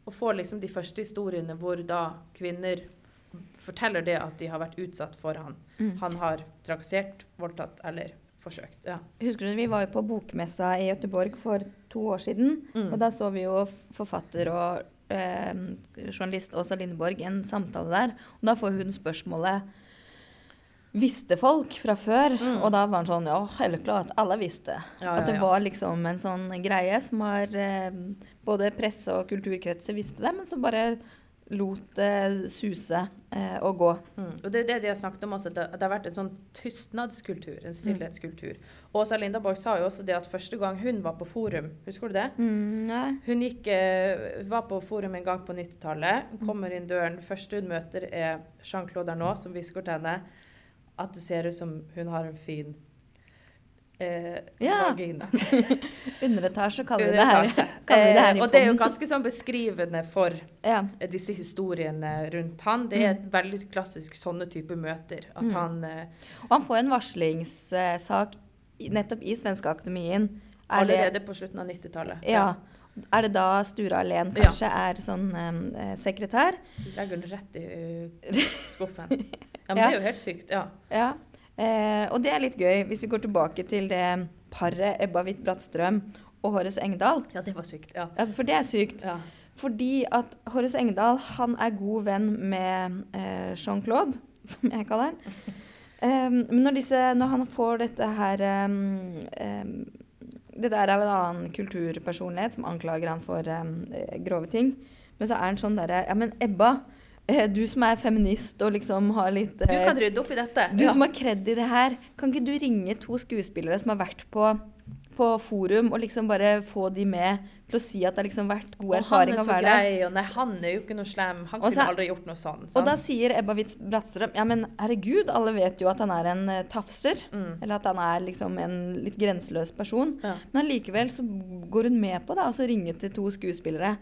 og får liksom de første historiene hvor da kvinner forteller det at de har vært utsatt for han. Mm. Han har trakassert, voldtatt eller forsøkt. Ja. Husker du, Vi var jo på bokmessa i Gøteborg for to år siden. Mm. Og da så vi jo forfatter og eh, journalist Åsa Lindeborg en samtale der. Og da får hun spørsmålet Visste folk fra før? Mm. Og da var han sånn Ja, helt klart. Alle visste. Ja, At det ja, ja. var liksom en sånn greie som har eh, Både presse og kulturkretser visste det, men så bare lot det suse eh, og gå. Mm. Og det er det de har snakket om også, at det, det har vært en sånn tystnadskultur, en stillhetskultur. Åsa Lindaborg sa jo også det at første gang hun var på forum, husker du det? Mm, nei. Hun gikk, eh, var på forum en gang på 90-tallet, kommer inn døren, første hun møter er Jean-Claude Arnault, som hvisker til henne at det ser ut som hun har en fin eh, Ja. vagina. Underetasje kaller vi det her. Vi det her Eh, og det er jo ganske sånn beskrivende for Ja. eh, disse historiene rundt han. Det er et veldig klassisk sånne type møter. At Mm. han eh, Og han får en varslingssak nettopp i Svenske Akademien. Det, allerede på slutten av 90-tallet ja. Er det da Sture Alén kanskje er sånn eh, sekretær? Legger den rett i uh, skuffen. Ja, men det er jo helt sykt. Ja. Ja. Eh, og det er litt gøy, hvis vi går tilbake til det paret Ebba Hvitt Brattstrøm og Horace Engdahl. ja, det var sykt. Ja. Ja, for det er sykt. ja. Fordi at Horace Engdahl han er god venn med eh, Jean-Claude, som jeg kaller han. Em, men når, disse, når han får dette her em, em, Det der er jo en annen kulturpersonlighet som anklager han for eh, grove ting. Men så er han sånn derre Ja, men Ebba, du som er feminist og liksom har litt Du eh, kan rydde opp i dette. du ja. som har kred i det her, kan ikke du ringe to skuespillere som har vært på, på forum, og liksom bare få de med til å si at det har liksom vært god og erfaring er å så være der? grei, og nei, han er jo ikke noe slem. Han Og kunne så- aldri gjort noe sånn. Og da sier Ebba Witz Bratstrøm ja, men herregud, alle vet jo at han er en eh, tafser. Mm. Eller at han er liksom en litt grenseløs person. Ja. Men allikevel så går hun med på det, og så ringer til to skuespillere.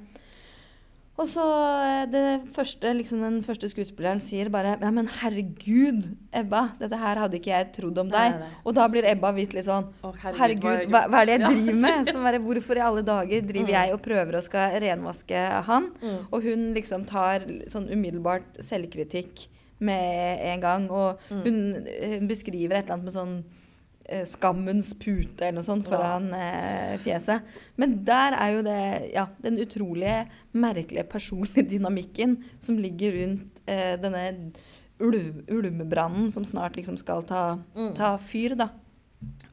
Og så eh, det første, liksom den første skuespilleren sier bare Ja, men herregud, Ebba, dette her hadde ikke jeg trodd om deg. nei, nei. Og da blir Ebba Hvitt litt sånn Å, Herregud, hva hva, hva er det jeg driver med? Som bare, hvorfor i alle dager driver Mm. jeg og prøver å skal renvaske han? Mm. Og hun liksom tar sånn umiddelbart selvkritikk med en gang. Og Mm. hun, hun beskriver et eller annet med sånn eh, skammens pute eller noe sånt foran eh, fjeset. Men der er jo det ja, den utrolige, merkelige personlige dynamikken som ligger rundt eh, denne ulv, ulvebrannen som snart liksom skal ta, Mm. ta fyr, da.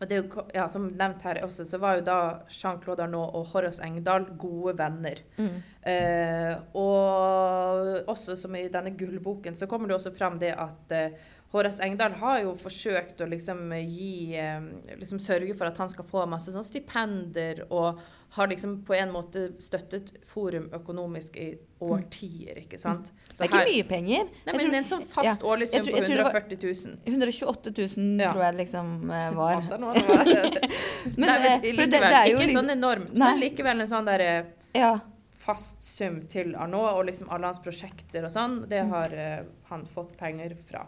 og det ja, Som nevnt her også, så var jo da Jean-Claude Arnault og Horace Engdahl gode venner. Mm. Eh, og også som i denne gullboken så kommer det også fram det at eh, Horace Engdahl har jo forsøkt å liksom gi eh, liksom Sørge for at han skal få masse sånn stipender, og har liksom på en måte støttet Forum økonomisk i årtier, ikke sant. Så Det er ikke mye penger. Nei, men tror- en sånn fast ja, årlig sum på jeg tror det var- 140 000. 128 000 Ja. tror jeg liksom eh, var. Men, Nei, eh, men likevel, det- det ikke liksom- sånn enormt, Nei. men likevel en sånn der eh, Ja. fast sum til Arnault, og liksom alle hans prosjekter og sånn, det Mm. har uh, han fått penger fra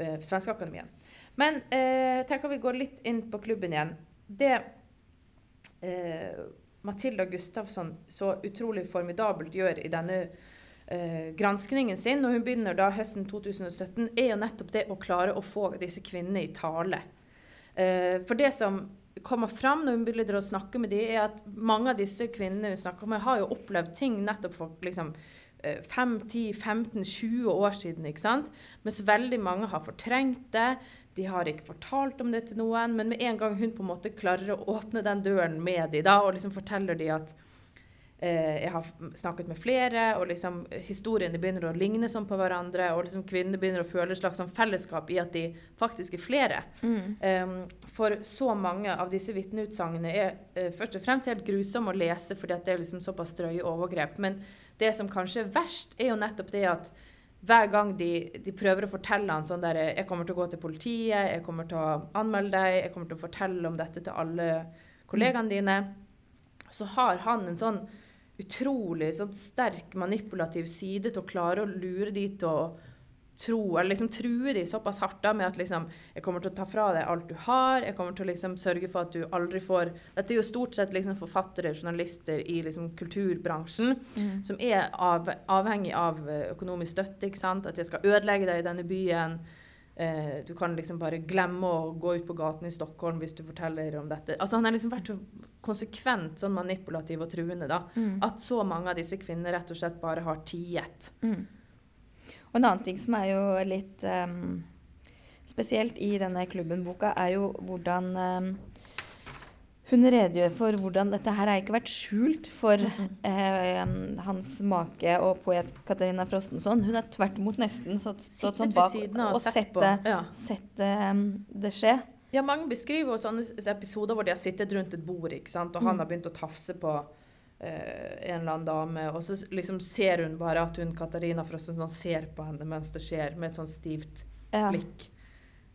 uh, Svenskeakademien. Men eh, tenker vi går litt inn på klubben igjen. Det eh, Matilda Gustafsson så utrolig formidabelt gjør i denne eh, granskningen sin, når hun begynner da høsten 2017, er jo nettopp det å klare å få disse kvinnene i tale. Eh, for det som kommer fram når hun begynner å snakke med dem, er at mange av disse kvinnene hun snakker med, har jo opplevd ting nettopp for liksom, eh, 5, 10, 15, 20 år siden. ikke sant? Mens veldig mange har fortrengt det. De har ikke fortalt om det til noen, men med en gang hun på en måte klarer å åpne den døren med dem, da, og liksom forteller de at eh, jeg har snakket med flere, og liksom historiene begynner å ligne sånn på hverandre, og liksom kvinnene begynner å føle et slags sånn fellesskap i at de faktisk er flere. Um, for så mange av disse vitneutsagnene er uh, først og fremst helt grusomme å lese, fordi at det er liksom såpass drøye overgrep. Men det som kanskje er verst, er jo nettopp det at hver gang de, de prøver å fortelle han sånn der 'Jeg kommer til å gå til politiet, jeg kommer til å anmelde deg, jeg kommer til å fortelle om dette til alle kollegaene dine', så har han en sånn utrolig sånn sterk manipulativ side til å klare å lure de til å tro, eller liksom true de såpass hardt da med at liksom Jeg kommer til å ta fra deg alt du har, jeg kommer til å liksom sørge for at du aldri får Dette er jo stort sett liksom forfattere, journalister i liksom kulturbransjen som er av, avhengig av eh, økonomisk støtte, ikke sant. At jeg skal ødelegge deg i denne byen. Eh, du kan liksom bare glemme å gå ut på gaten i Stockholm hvis du forteller om dette. Altså Han har liksom vært så konsekvent sånn manipulativ og truende da, at så mange av disse kvinnene rett og slett bare har tiet. Og en annen ting som er jo litt um, spesielt i denne klubben-boka, er jo hvordan um, hun redegjør for hvordan dette her har ikke vært skjult for eh, hans make og poet Katarina Frostenson. Hun har tvert imot nesten stått, sånn bak siden og og sett Ja. sett um, det skje. Ja, mange beskriver jo sånne episoder hvor de har sittet rundt et bord, ikke sant? og han har begynt å tafse på en eller annen dame, og så liksom ser hun bare at hun Katarina Frostenson ser på henne mens det skjer, med et sånn stivt blikk.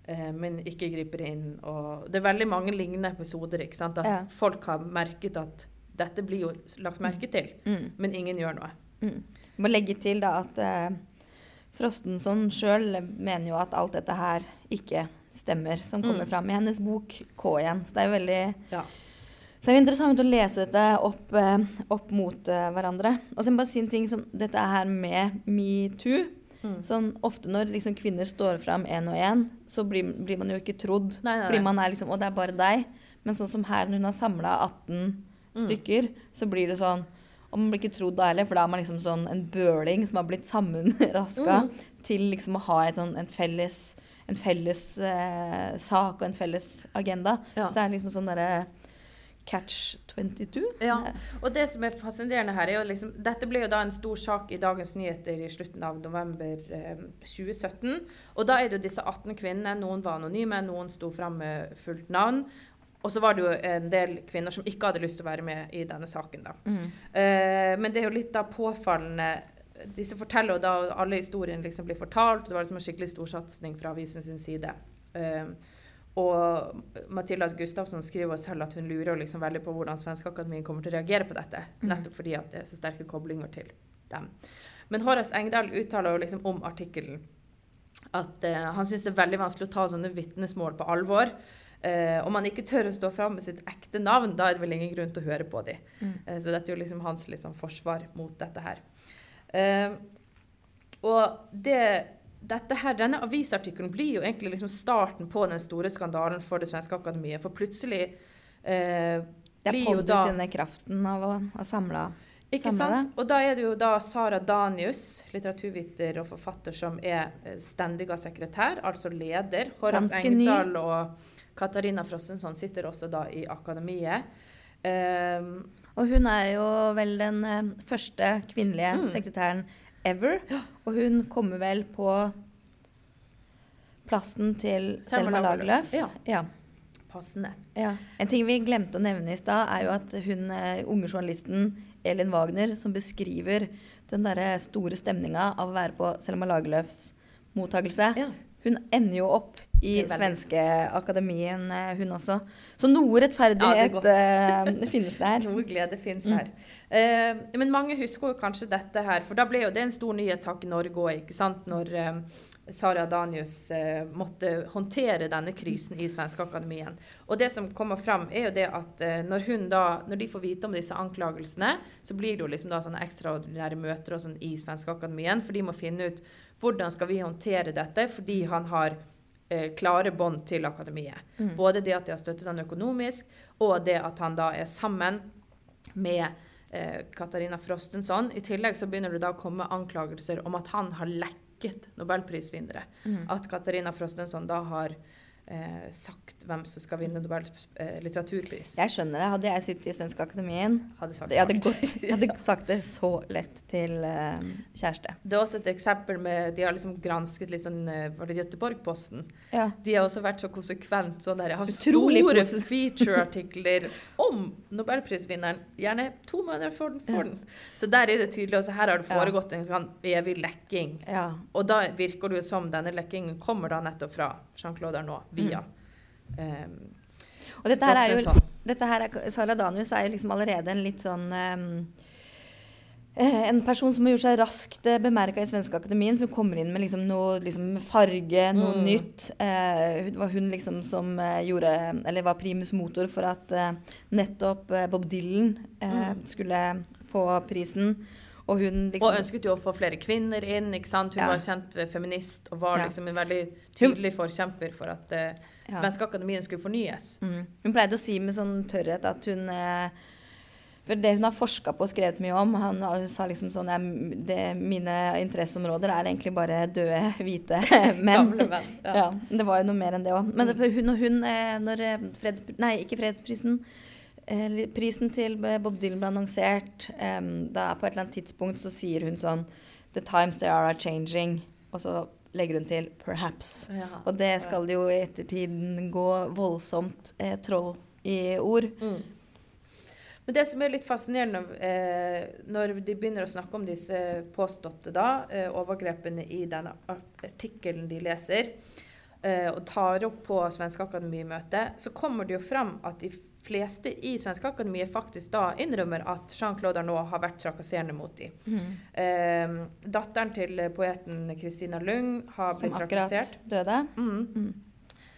Ja. men ikke griper inn. Og det er veldig mange lignende episoder. ikke sant? At Ja. folk har merket at dette blir jo lagt merke til, Mm. men ingen gjør noe. Mm. Må legge til da at eh, Frostenson sjøl mener jo at alt dette her ikke stemmer, som kommer Mm. fram i hennes bok K igjen. Så det er jo veldig Ja. Det er jo interessant å lese dette opp, eh, opp mot eh, hverandre. Og så må jeg bare si en ting som dette her med metoo. Mm. Sånn, ofte når liksom kvinner står fram én og én, så blir, blir man jo ikke trodd. Nei, nei, Fordi man er liksom Og det er bare deg. Men sånn som her, når hun har samla 18 Mm. stykker, så blir det sånn Og man blir ikke trodd da heller, for da er man liksom sånn en bøling som har blitt sammenraska Mm. til liksom å ha et sånn, en felles, en felles eh, sak og en felles agenda. Ja. Så det er liksom sånn derre catch 22. Ja, og det som er fascinerende her, er jo liksom Dette ble jo da en stor sak i Dagens Nyheter i slutten av november eh, 2017. Og da er det jo disse 18 kvinnene. Noen var anonyme, noen sto fram med fullt navn. Og så var det jo en del kvinner som ikke hadde lyst til å være med i denne saken, da. Mm. Eh, men det er jo litt da påfallende Disse forteller jo da alle historiene liksom blir fortalt. og Det var liksom en skikkelig storsatsing fra avisen sin side. Eh, og Matilda Gustavsson skriver selv at hun lurer liksom veldig på hvordan Svenskeakademien kommer til å reagere på dette. Nettopp fordi det er så sterke koblinger til dem. Men Horace Engdahl uttaler liksom om artikkelen at eh, han syns det er veldig vanskelig å ta sånne vitnesmål på alvor. Eh, om man ikke tør å stå fram med sitt ekte navn, da er det vel ingen grunn til å høre på dem. Eh, så dette er jo liksom hans liksom, forsvar mot dette her. Eh, og det, dette her, denne avisartikkelen blir jo egentlig liksom starten på den store skandalen for Det svenske akademiet. For plutselig eh, Det jo blir jo er da sine kraften av å ha samla ikke sant? Og da er det jo da Sara Danius, litteraturviter og forfatter, som er stendiga sekretær, altså leder. Horace. Engdahl og Katarina Frossensson sitter også da i akademiet. Um, og hun er jo vel den uh, første kvinnelige mm. sekretæren ever. Og hun kommer vel på plassen til Selma Lagerlöf. Ja. ja. Passende. Ja. En ting vi glemte å nevne i stad, er jo at hun uh, unge journalisten Elin Wagner, som beskriver den derre store stemninga av å være på Selma Lagerlöfs mottakelse, ja. hun ender jo opp i svenske akademien, eh, hun også. Så noe rettferdighet ja, det finnes det her. Noe glede finnes her. Mm. Uh, men mange husker jo kanskje dette her, for da ble jo det en stor nyhetssak i Norge òg, ikke sant. Når uh, Sara Danius uh, måtte håndtere denne krisen i Svenskeakademien. Og det som kommer fram, er jo det at eh, når, da, når, de får vite om disse anklagelsene, så blir det jo liksom da sånne ekstraordinære møter sånn i Svenskeakademien, for de må finne ut hvordan skal vi håndtere dette, fordi han har eh, klare bånd til akademiet. Mm. Både det at de har støttet han økonomisk, og det at han da er sammen med eh, Katarina Frostensson. I tillegg så begynner det da å komme anklagelser om at han har lekket nobelprisvinnere. Mm. At Katarina Frostenson da har eh, sagt hvem som skal vinne Nobels eh, litteraturpris. Jeg skjønner det. Hadde jeg sittet i Svenske Akademien, hadde sagt jeg, hadde gått, jeg hadde sagt det så lett til eh, kjæreste. Det er også et eksempel med De har liksom gransket litt sånn eh, Var det Göteborg-posten? Ja. De har også vært så konsekvent sånn der. Jeg har Utrolig store featureartikler om nobelprisvinneren. Gjerne to måneder før den får den. Så der er det tydelig. Også her har det foregått en sånn evig lekking. Ja. Og da virker det jo som denne lekkingen kommer da nettopp fra Jean-Claude Arnault via um, Og dette her er jo dette her er, Sara Danius er jo liksom allerede en litt sånn um, en person som har gjort seg raskt eh, bemerka i Svenske Akademien. For hun kommer inn med liksom noe liksom farge, noe mm. nytt. Eh, det var hun liksom som eh, gjorde Eller var primus motor for at eh, nettopp eh, Bob Dylan mm. skulle få prisen. Og hun liksom Og ønsket jo å få flere kvinner inn. ikke sant? Hun ja. var kjent feminist og var liksom en veldig tydelig forkjemper for at uh, ja. Svenske Akademien skulle fornyes. Mm. Hun pleide å si med sånn tørrhet at hun uh, for det hun har forska på og skrevet mye om Han sa liksom sånn ja, det, Mine interesseområder er egentlig bare døde, hvite menn. menn ja. ja. Det var jo noe mer enn det òg. Men det, hun, og hun, eh, når freds, Nei, ikke fredsprisen Eh, prisen til Bob Dylan ble annonsert, um, da på et eller annet tidspunkt så sier hun sånn The times they are, are changing. Og så legger hun til 'perhaps'. Ja, og det skal jo i ettertiden gå voldsomt eh, troll i ord. Mm. Men det som er litt fascinerende eh, når de begynner å snakke om disse påståtte da, eh, overgrepene i denne artikkelen de leser, eh, og tar opp på Svenske Akademimøtet, så kommer det jo fram at de fleste i Svenske Akademiet faktisk da innrømmer at Jean-Claude Arnault har vært trakasserende mot dem. Mm. Eh, datteren til poeten Christina Lung har blitt trakassert. Som akkurat døde. Mm. Mm.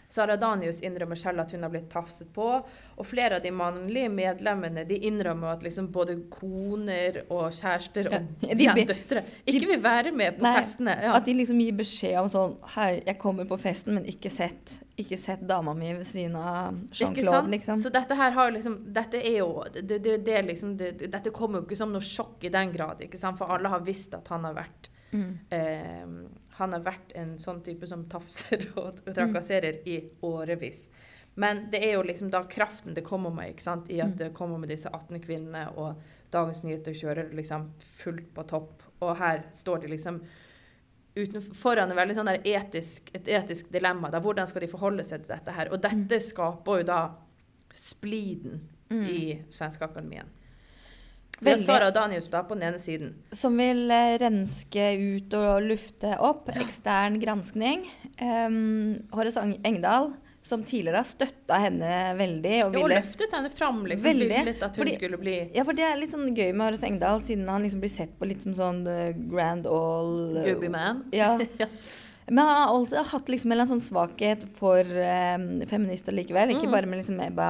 Sara Danius innrømmer selv at hun har blitt tafset på. Og flere av de mannlige medlemmene de innrømmer at liksom både koner og kjærester og ja, de, ja, døtre ikke vil være med på nei, festene. Ja. At de liksom gir beskjed om sånn Hei, jeg kommer på festen, men ikke sett, ikke sett dama mi ved siden av Jean-Claude, liksom. Så dette her har liksom Dette er jo det, det, det liksom, Dette kommer jo ikke som noe sjokk i den grad, ikke sant? For alle har visst at han har vært mm. eh, han har vært en sånn type som tafser og, og trakasserer mm. i årevis. Men det er jo liksom da kraften det kommer med, ikke sant? i at mm. det kommer med disse 18 kvinnene, og Dagens Nyheter kjører liksom fullt på topp. Og her står de liksom utenfor, foran en veldig sånn etisk, et etisk dilemma. Da. Hvordan skal de forholde seg til dette her? Og dette mm. skaper jo da spliden mm. i Svenskeakademien. Vi har Sara Danius da på den ene siden. Som vil eh, renske ut og lufte opp. Ekstern granskning. Um, Horace Engdahl, som tidligere har støtta henne veldig. Og, ville, jo, løftet henne fram, liksom. Veldig. Litt at hun Fordi, skulle bli Ja, for det er litt sånn gøy med Horace Engdahl, siden han liksom blir sett på litt som sånn uh, grand all uh, Gubby man. Ja. ja. Men han har alltid hatt liksom en sånn svakhet for um, feminister likevel. Ikke mm. bare med liksom Ebba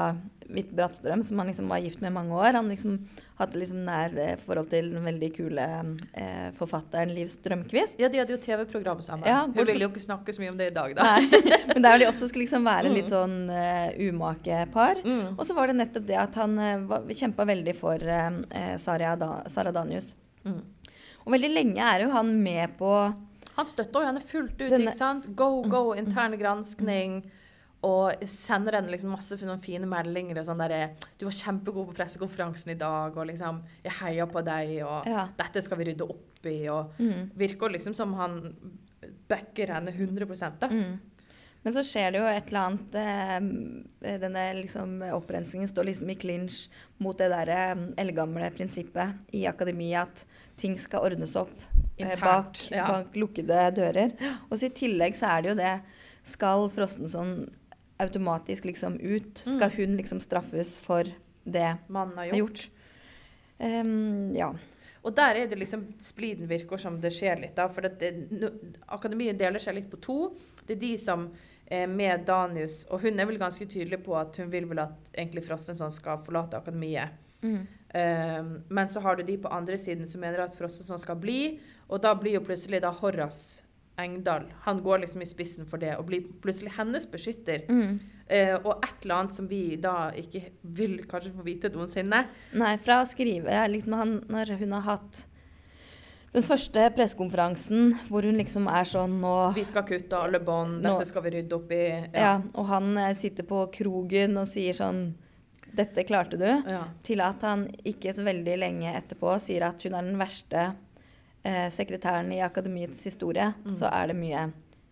Hvitt Brattstrøm, som han liksom var gift med i mange år. Han liksom hadde liksom nær eh, forhold til den veldig kule eh, forfatteren Liv Strømquist. Ja, de hadde jo TV-program sammen. Ja, Hun ville jo ikke snakke så mye om det i dag, da. Nei, men der de også skulle liksom være litt mm. sånn uh, umake par. Mm. Og så var det nettopp det at han uh, kjempa veldig for uh, Sara, da, Danius. Mm. Og veldig lenge er jo han med på Han støtter jo henne fullt ut, denne, ikke sant? Go, go, interne intern granskning. Og sender henne liksom masse fine meldinger. og sånn der, 'Du var kjempegod på pressekonferansen i dag', og liksom 'Jeg heier på deg', og Ja. 'Dette skal vi rydde opp i', og Mm. virker liksom som han backer henne 100 da. Mm. Men så skjer det jo et eller annet eh, Denne liksom opprensningen står liksom i clinch mot det der eh, eldgamle prinsippet i akademiet at ting skal ordnes opp eh, bak, ja. bak lukkede dører. Og så i tillegg så er det jo det Skal Frostenson automatisk liksom ut? Skal hun liksom straffes for det Mannen har gjort. gjort? Ehm, ja. Og der er det liksom spliden virker som det skjer litt, da. For det, no, akademiet deler seg litt på to. Det er de som eh, med Danius, og hun er vel ganske tydelig på at hun vil vel at egentlig Frostenson skal forlate akademiet. Mm. Um, men så har du de på andre siden som mener at Frostenson skal bli, og da blir jo plutselig da Horace Engdahl Han går liksom i spissen for det, og blir plutselig hennes beskytter. Mm. Eh, og et eller annet som vi da ikke vil kanskje få vite noensinne. Nei, fra å skrive litt med han når hun har hatt den første pressekonferansen hvor hun liksom er sånn nå Vi skal kutte alle bånd, dette skal vi rydde opp i. ja. og han eh, sitter på krogen og sier sånn Dette klarte du. Ja. Til at han ikke så veldig lenge etterpå sier at hun er den verste eh, sekretæren i akademiets historie. Så er det mye,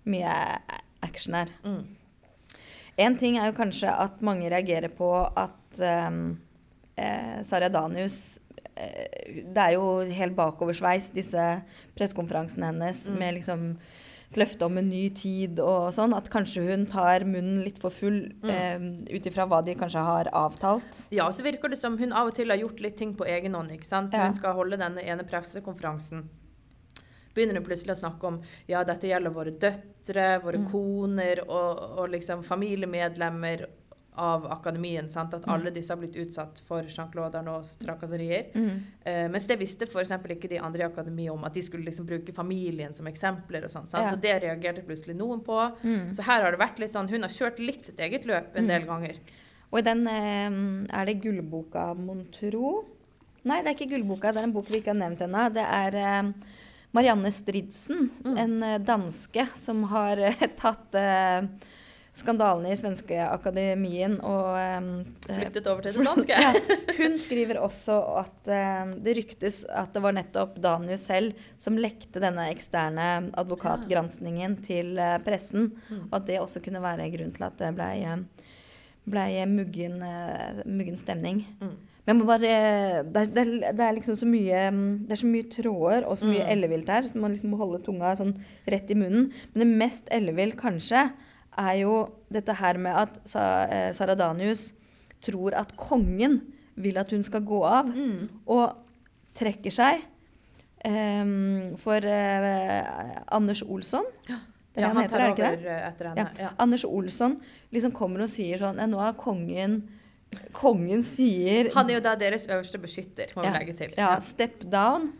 mye action her. Mm. En ting er jo kanskje at mange reagerer på at um, eh, Sara Danius eh, Det er jo helt bakoversveis, disse pressekonferansene hennes Mm. med liksom et løfte om en ny tid og sånn. At kanskje hun tar munnen litt for full Mm. eh, ut ifra hva de kanskje har avtalt. Ja, så virker det som hun av og til har gjort litt ting på egen hånd. ikke sant? Ja. hun skal holde denne ene pressekonferansen. Begynner hun plutselig å snakke om ja, dette gjelder våre døtre, våre Mm. koner og, og liksom familiemedlemmer av akademien. sant? Mm. At alle disse har blitt utsatt for Jean-Claude Arnauds trakasserier. Mm. Eh, mens det visste f.eks. ikke de andre i akademiet om, at de skulle liksom bruke familien som eksempler. og sånt? Ja. Så det reagerte plutselig noen på. Mm. Så her har det vært litt sånn, hun har kjørt litt sitt eget løp en Mm. del ganger. Og i den eh, er det Gullboka, mon tro? Nei, det er ikke Gullboka. Det er en bok vi ikke har nevnt ennå. Det er eh, Marianne Stridsen, Mm. en eh, danske som har eh, tatt eh, skandalene i Svenske Akademien og eh, Flyttet over til det danske. ja, hun skriver også at eh, det ryktes at det var nettopp Danius selv som lekte denne eksterne advokatgranskningen til eh, pressen, Mm. og at det også kunne være grunn til at det blei ble muggen, eh, muggen stemning. Mm. Men jeg må bare, det, er, det, er, det er liksom så mye Det er så mye tråder og så mye Mm. ellevilt her, så man liksom må holde tunga sånn rett i munnen. Men det mest ellevilt kanskje er jo dette her med at Sa, eh, Sara Danius tror at kongen vil at hun skal gå av, Mm. og trekker seg ehm, for eh, Anders Olsson. Er det Ja, han, han heter, tar er over eh, etter henne. Ja. Anders Olsson liksom kommer og sier sånn Nå har kongen Kongen sier Han er jo da deres øverste beskytter, må vi Ja. legge til. ja, step down.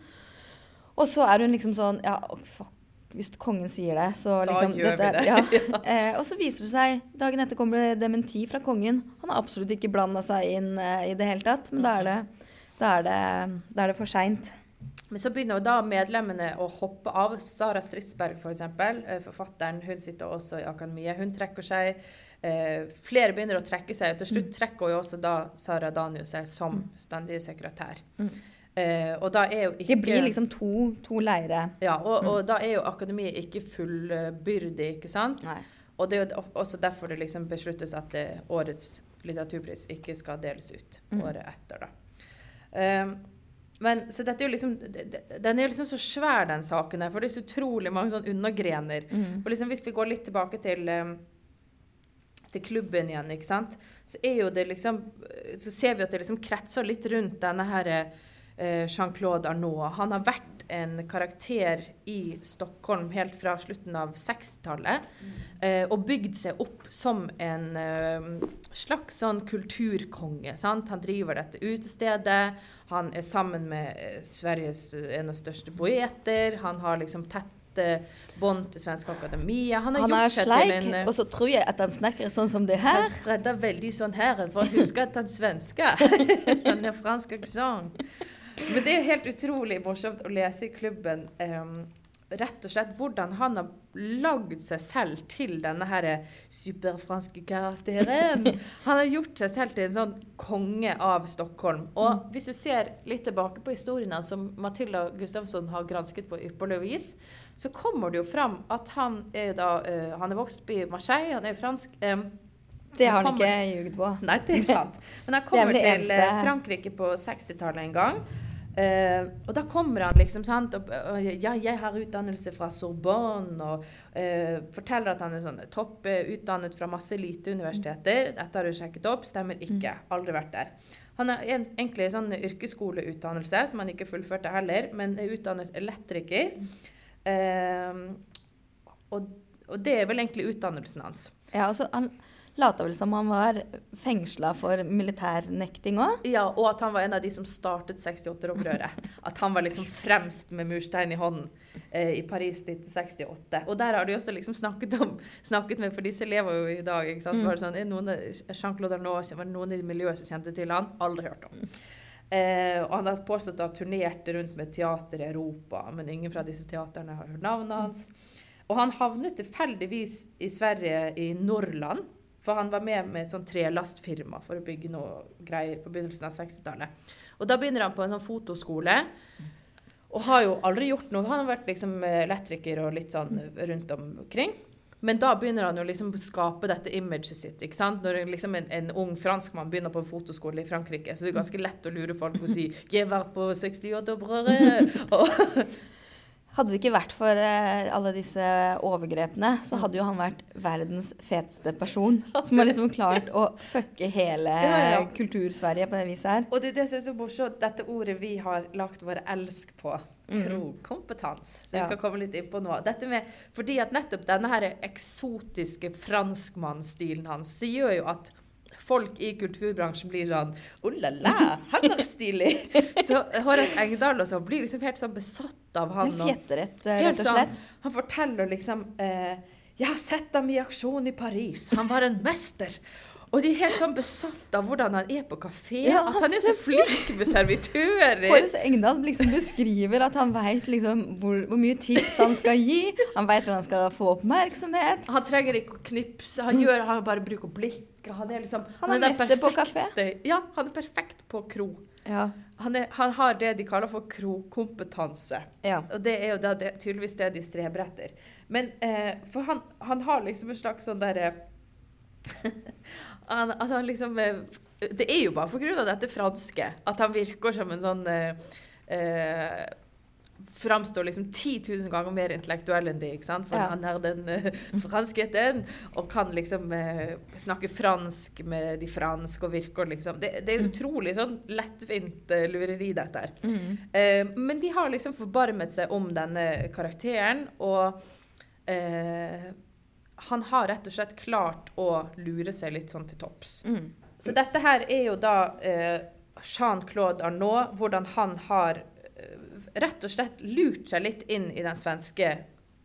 Og så er hun liksom sånn Ja, fuck. Hvis kongen sier det, så Da liksom gjør vi dette er- det. Ja. Eh, og så viser det seg Dagen etter kommer det dementi fra kongen. Han har absolutt ikke blanda seg inn eh, i det hele tatt, men da er det, da er det, da er det for seint. Men så begynner jo da medlemmene å hoppe av. Sara Stridsberg, f.eks., for forfatteren, hun sitter også i akademiet. Hun trekker seg. Eh, flere begynner å trekke seg. og Til slutt trekker jo også da Sara Danius seg som stendig sekretær. Mm. Eh, og da er jo ikke Det blir liksom to, to leire. Ja, og, og da er jo akademiet ikke fullbyrdig, ikke sant? Nei. Og det er jo også derfor det liksom besluttes at det, årets litteraturpris ikke skal deles ut Mm. året etter, da. Um, men så dette er jo liksom Den er jo liksom så svær, den saken her, for det er så utrolig mange sånn undergrener. Mm. For liksom Hvis vi går litt tilbake til um, til klubben igjen, ikke sant, så er jo det liksom Så ser vi at det liksom kretser litt rundt denne her eh, Jean-Claude Arnault. Han har vært en karakter i Stockholm helt fra slutten av 60-tallet. Eh, og bygd seg opp som en eh, slags sånn kulturkonge. Sant? Han driver dette utestedet. Han er sammen med eh, Sveriges en av største poeter. Han har liksom tette bånd til Svensk Akademia. Han har Han gjort seg til en eh, og så tror jeg at han snakker sånn som det her. han her. veldig sånn her, for å huske at han er svenske. sånn er fransk aksent. Men det er helt utrolig morsomt å lese i klubben. um, rett og slett hvordan han har lagd seg selv til denne her superfranske karakteren. Han har gjort seg selv til en sånn konge av Stockholm. Og hvis du ser litt tilbake på historiene som Matilda Gustavsson har gransket på ypperlig vis, så kommer det jo fram at han er da uh, Han er vokst i Marseille, han er fransk. Um, det har han ikke jugd på. Nei, det er sant. Men han kommer til Frankrike på 60-tallet en gang. Uh, og da kommer han liksom sant, og, og, ja, jeg har utdannelse fra Sorbonne, og uh, forteller at han er sånn topputdannet fra masse eliteuniversiteter. Dette har du sjekket opp, stemmer ikke. Mm. Aldri vært der. Han har en, egentlig sånn yrkesskoleutdannelse, som han ikke fullførte heller, men er utdannet elektriker. Uh, og, og, det er vel egentlig utdannelsen hans. Ja, altså han lata vel som han var fengsla for militærnekting òg. Ja, og at han var en av de som startet 68-opprøret. At han var liksom fremst med murstein i hånden eh, i Paris 1968. Og der har de også liksom snakket, om, snakket med, for disse lever jo i dag. ikke sant? Mm. Var det sånn, Jean-Claude Arnault var det noen i miljøet som kjente til han? Aldri hørt om. Eh, og han har påstått å ha turnert rundt med teater i Europa, men ingen fra disse teaterne har hørt navnet hans. Og han havnet tilfeldigvis i Sverige, i Norrland, for han var med med et sånn trelastfirma for å bygge noe greier på begynnelsen av 60-tallet. Og da begynner han på en sånn fotoskole. Og har jo aldri gjort noe. Han har vært liksom elektriker og litt sånn rundt omkring. Men da begynner han liksom å skape dette imaget sitt. ikke sant? Når liksom en, en ung franskmann begynner på en fotoskole i Frankrike, så det er ganske lett å lure folk på å si 'Jeg var på 68-opprøret'. Hadde det ikke vært for eh, alle disse overgrepene, så hadde jo han vært verdens feteste person. Som har liksom klart å fucke hele ja, ja. Kultur-Sverige på det viset her. Og det, det som er så morsomt, dette ordet vi har lagt vår elsk på. Mm. Krogkompetans. Så vi skal komme litt inn på nå. Dette med, fordi at nettopp denne her eksotiske franskmannsstilen hans så gjør jo at folk i kulturbransjen blir sånn Oh la la, han er stilig! så Håres Engdahl og sånn blir liksom helt sånn besatt av han. En fjeterett, rett og slett. Sånn, han forteller liksom eh, Jeg har sett ham i aksjon i Paris. Han var en mester. Og de er helt sånn besatt av hvordan han er på kafé. Ja, at han er så flink med servitører. Håres Engdahl liksom beskriver at han veit liksom hvor, hvor, mye tips han skal gi. Han veit hvordan han skal få oppmerksomhet. Han trenger ikke å knipse. Han, gjør, han bare bruker blikk. Han er liksom Han er, han er mester på kafé. Ja, han er perfekt på kro. Ja. Han, er, han, har det de kaller for krokompetanse. Ja. Og det er jo det, tydeligvis det de streber etter. Men eh, for han, han, har liksom en slags sånn derre han, at han liksom eh, Det er jo bare pga. dette franske at han virker som en sånn eh, eh, Framstår liksom 10 000 ganger mer intellektuell enn de, ikke sant? For ja. han er den uh, franskheten og kan liksom uh, snakke fransk med de franske og virker liksom Det, det er mm. utrolig sånn lettvint uh, lureri, dette her. Mm. men de har liksom forbarmet seg om denne karakteren, og han har rett og slett klart å lure seg litt sånn til topps. Mm. Så dette her er jo da eh, Jean-Claude Arnault, hvordan han har eh, rett og slett lurt seg litt inn i den svenske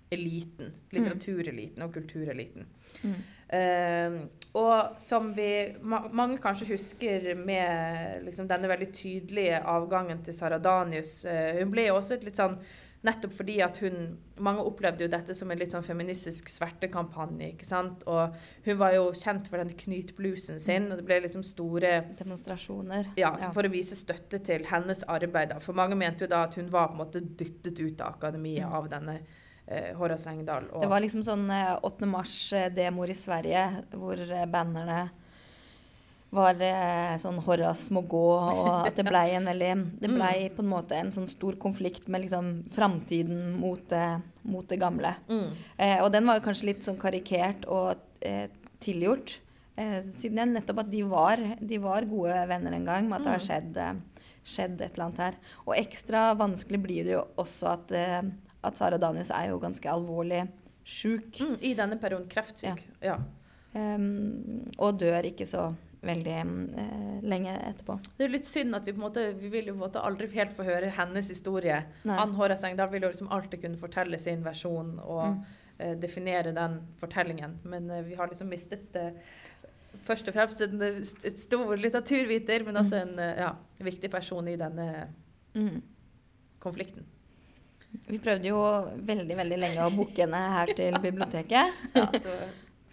eliten. Litteratureliten og kultureliten. Mm. Eh, og som vi ma mange kanskje husker med liksom, denne veldig tydelige avgangen til Saradanius eh, Hun ble jo også et litt sånn Nettopp fordi at hun Mange opplevde jo dette som en litt sånn feministisk svertekampanje. ikke sant? Og hun var jo kjent for den knytblusen sin, og det ble liksom store Demonstrasjoner. Ja, ja. for å vise støtte til hennes arbeid. For mange mente jo da at hun var på en måte dyttet ut av akademiet mm. av denne eh, Horace Engdahl. det var liksom sånn 8. Eh, mars-demoer i Sverige, hvor eh, bannerne var eh, sånn Horace må gå, og at det blei en veldig Det blei mm. på en måte en sånn stor konflikt med liksom framtiden mot, mot, det gamle. Mm. Eh, og den var jo kanskje litt sånn karikert og eh, tilgjort. Eh, siden jeg nettopp at de var, de var, gode venner en gang, med at det har mm. skjedd, eh, skjedd et eller annet her. Og ekstra vanskelig blir det jo også at, eh, at Sara Danius er jo ganske alvorlig sjuk. Mm, I denne perioden kreftsyk. Ja. ja. Um, og dør ikke så veldig eh, lenge etterpå. Det er litt synd at vi på en måte, vi vil jo på en måte aldri helt få høre hennes historie. Nei. Ann Håres Engdahl vil jo liksom alltid kunne fortelle sin versjon og mm. eh, definere den fortellingen. Men eh, vi har liksom mistet eh, først og fremst en, et stor litteraturviter, men også en eh, ja, viktig person i denne mm. konflikten. Vi prøvde jo veldig veldig lenge å booke henne her til biblioteket. Ja, det var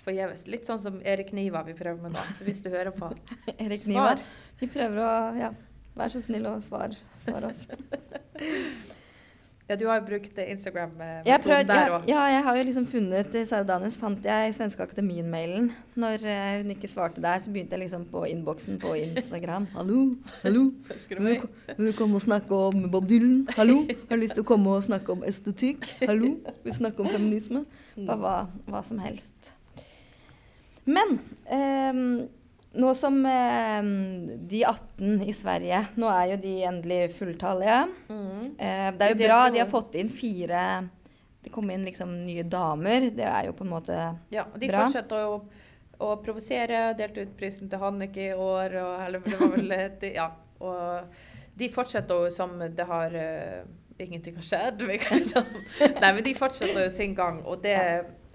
forgjeves. Litt sånn som Erik Niva vi prøver med nå. Så hvis du hører på, Erik Svar. Nivar. Vi prøver å ja, være så snill og svare svar oss. Ja, du har jo brukt Instagram-metoden der òg. ja, jeg har jo liksom funnet i Sara Danius fant jeg Svenske Akademien-mailen. Når eh, hun ikke svarte der, så begynte jeg liksom på innboksen på Instagram. Hallo, hallo. Du Vil du, vil du komme og snakke om Bob Dylan? Hallo? Har du lyst til å komme og snakke om estetikk? Hallo? Vil du snakke om feminisme? Bare hva, hva som helst. Men eh, nå som eh, de 18 i Sverige Nå er jo de endelig fulltallige. Mm. Eh, det er jo bra de har fått inn fire Det kom inn liksom nye damer. Det er jo på en måte Ja, og de Bra. fortsetter å, å provosere. Delte ut prisen til Hanneke i år. Og, eller det var vel et- Ja. Og de fortsetter jo som det har uh, Ingenting har skjedd. Liksom. Nei, men de fortsetter jo sin gang. Og det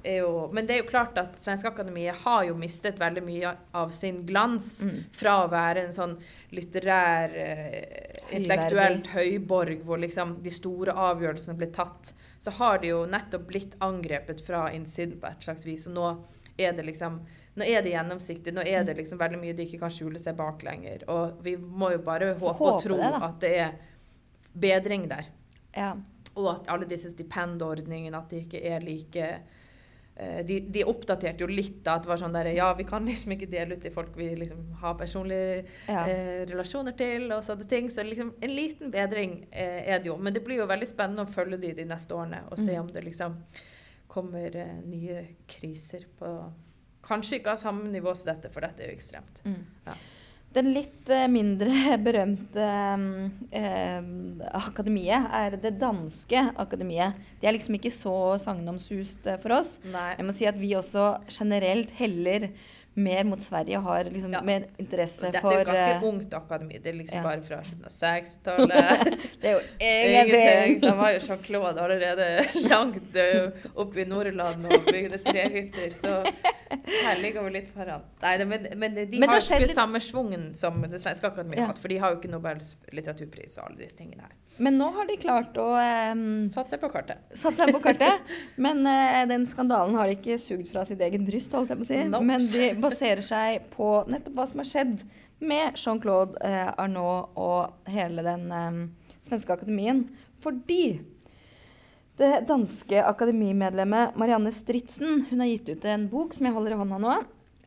jo Men det er jo klart at Svenskeakademiet har jo mistet veldig mye av sin glans mm, fra å være en sånn litterær, eh, intellektuelt høyborg hvor liksom de store avgjørelsene ble tatt, så har de jo nettopp blitt angrepet fra innsiden på et slags vis. Og nå er det liksom nå er det gjennomsiktig, nå er det liksom veldig mye de ikke kan skjule seg bak lenger. Og vi må jo bare håpe, håpe og tro det, at det er bedring der. Ja. Og at alle disse stipendordningene at de ikke er like de, de oppdaterte jo litt da, at det var sånn der Ja, vi kan liksom ikke dele ut til folk vi liksom har personlige ja. eh, relasjoner til og sånne ting. Så liksom en liten bedring eh, er det jo. Men det blir jo veldig spennende å følge de de neste årene og se Mm. om det liksom kommer eh, nye kriser på Kanskje ikke av samme nivå som dette, for dette er jo ekstremt. Mm. Ja. Den litt eh, mindre berømte eh, akademiet er det danske akademiet. De er liksom ikke så sagnomsust eh, for oss. Nei. Jeg må si at vi også generelt heller mer mot Sverige og har liksom Ja. mer interesse Dette Det er jo ganske eh, ungt akademi. Det er liksom ja. bare fra slutten av 60-tallet. Det er jo Ingenting. Da var jo Jean-Claude allerede langt eh, oppe i Nordland og bygde trehytter, så her ligger vi litt foran. Nei, men, men de Men har jo ikke litt- samme schwungen som Det svenske akademiet Ja. har hatt, for de har jo ikke Nobels litteraturpris og alle disse tingene her. Men nå har de klart å um, Satt seg på kartet. satt seg på kartet. Men uh, den skandalen har de ikke sugd fra sitt eget bryst, holdt jeg på å si. Nope. Men de baserer seg på nettopp hva som har skjedd med Jean-Claude eh, Arnault og hele den eh, svenske akademien. Fordi det danske akademimedlemmet Marianne Stritzen hun har gitt ut en bok som jeg holder i hånda nå.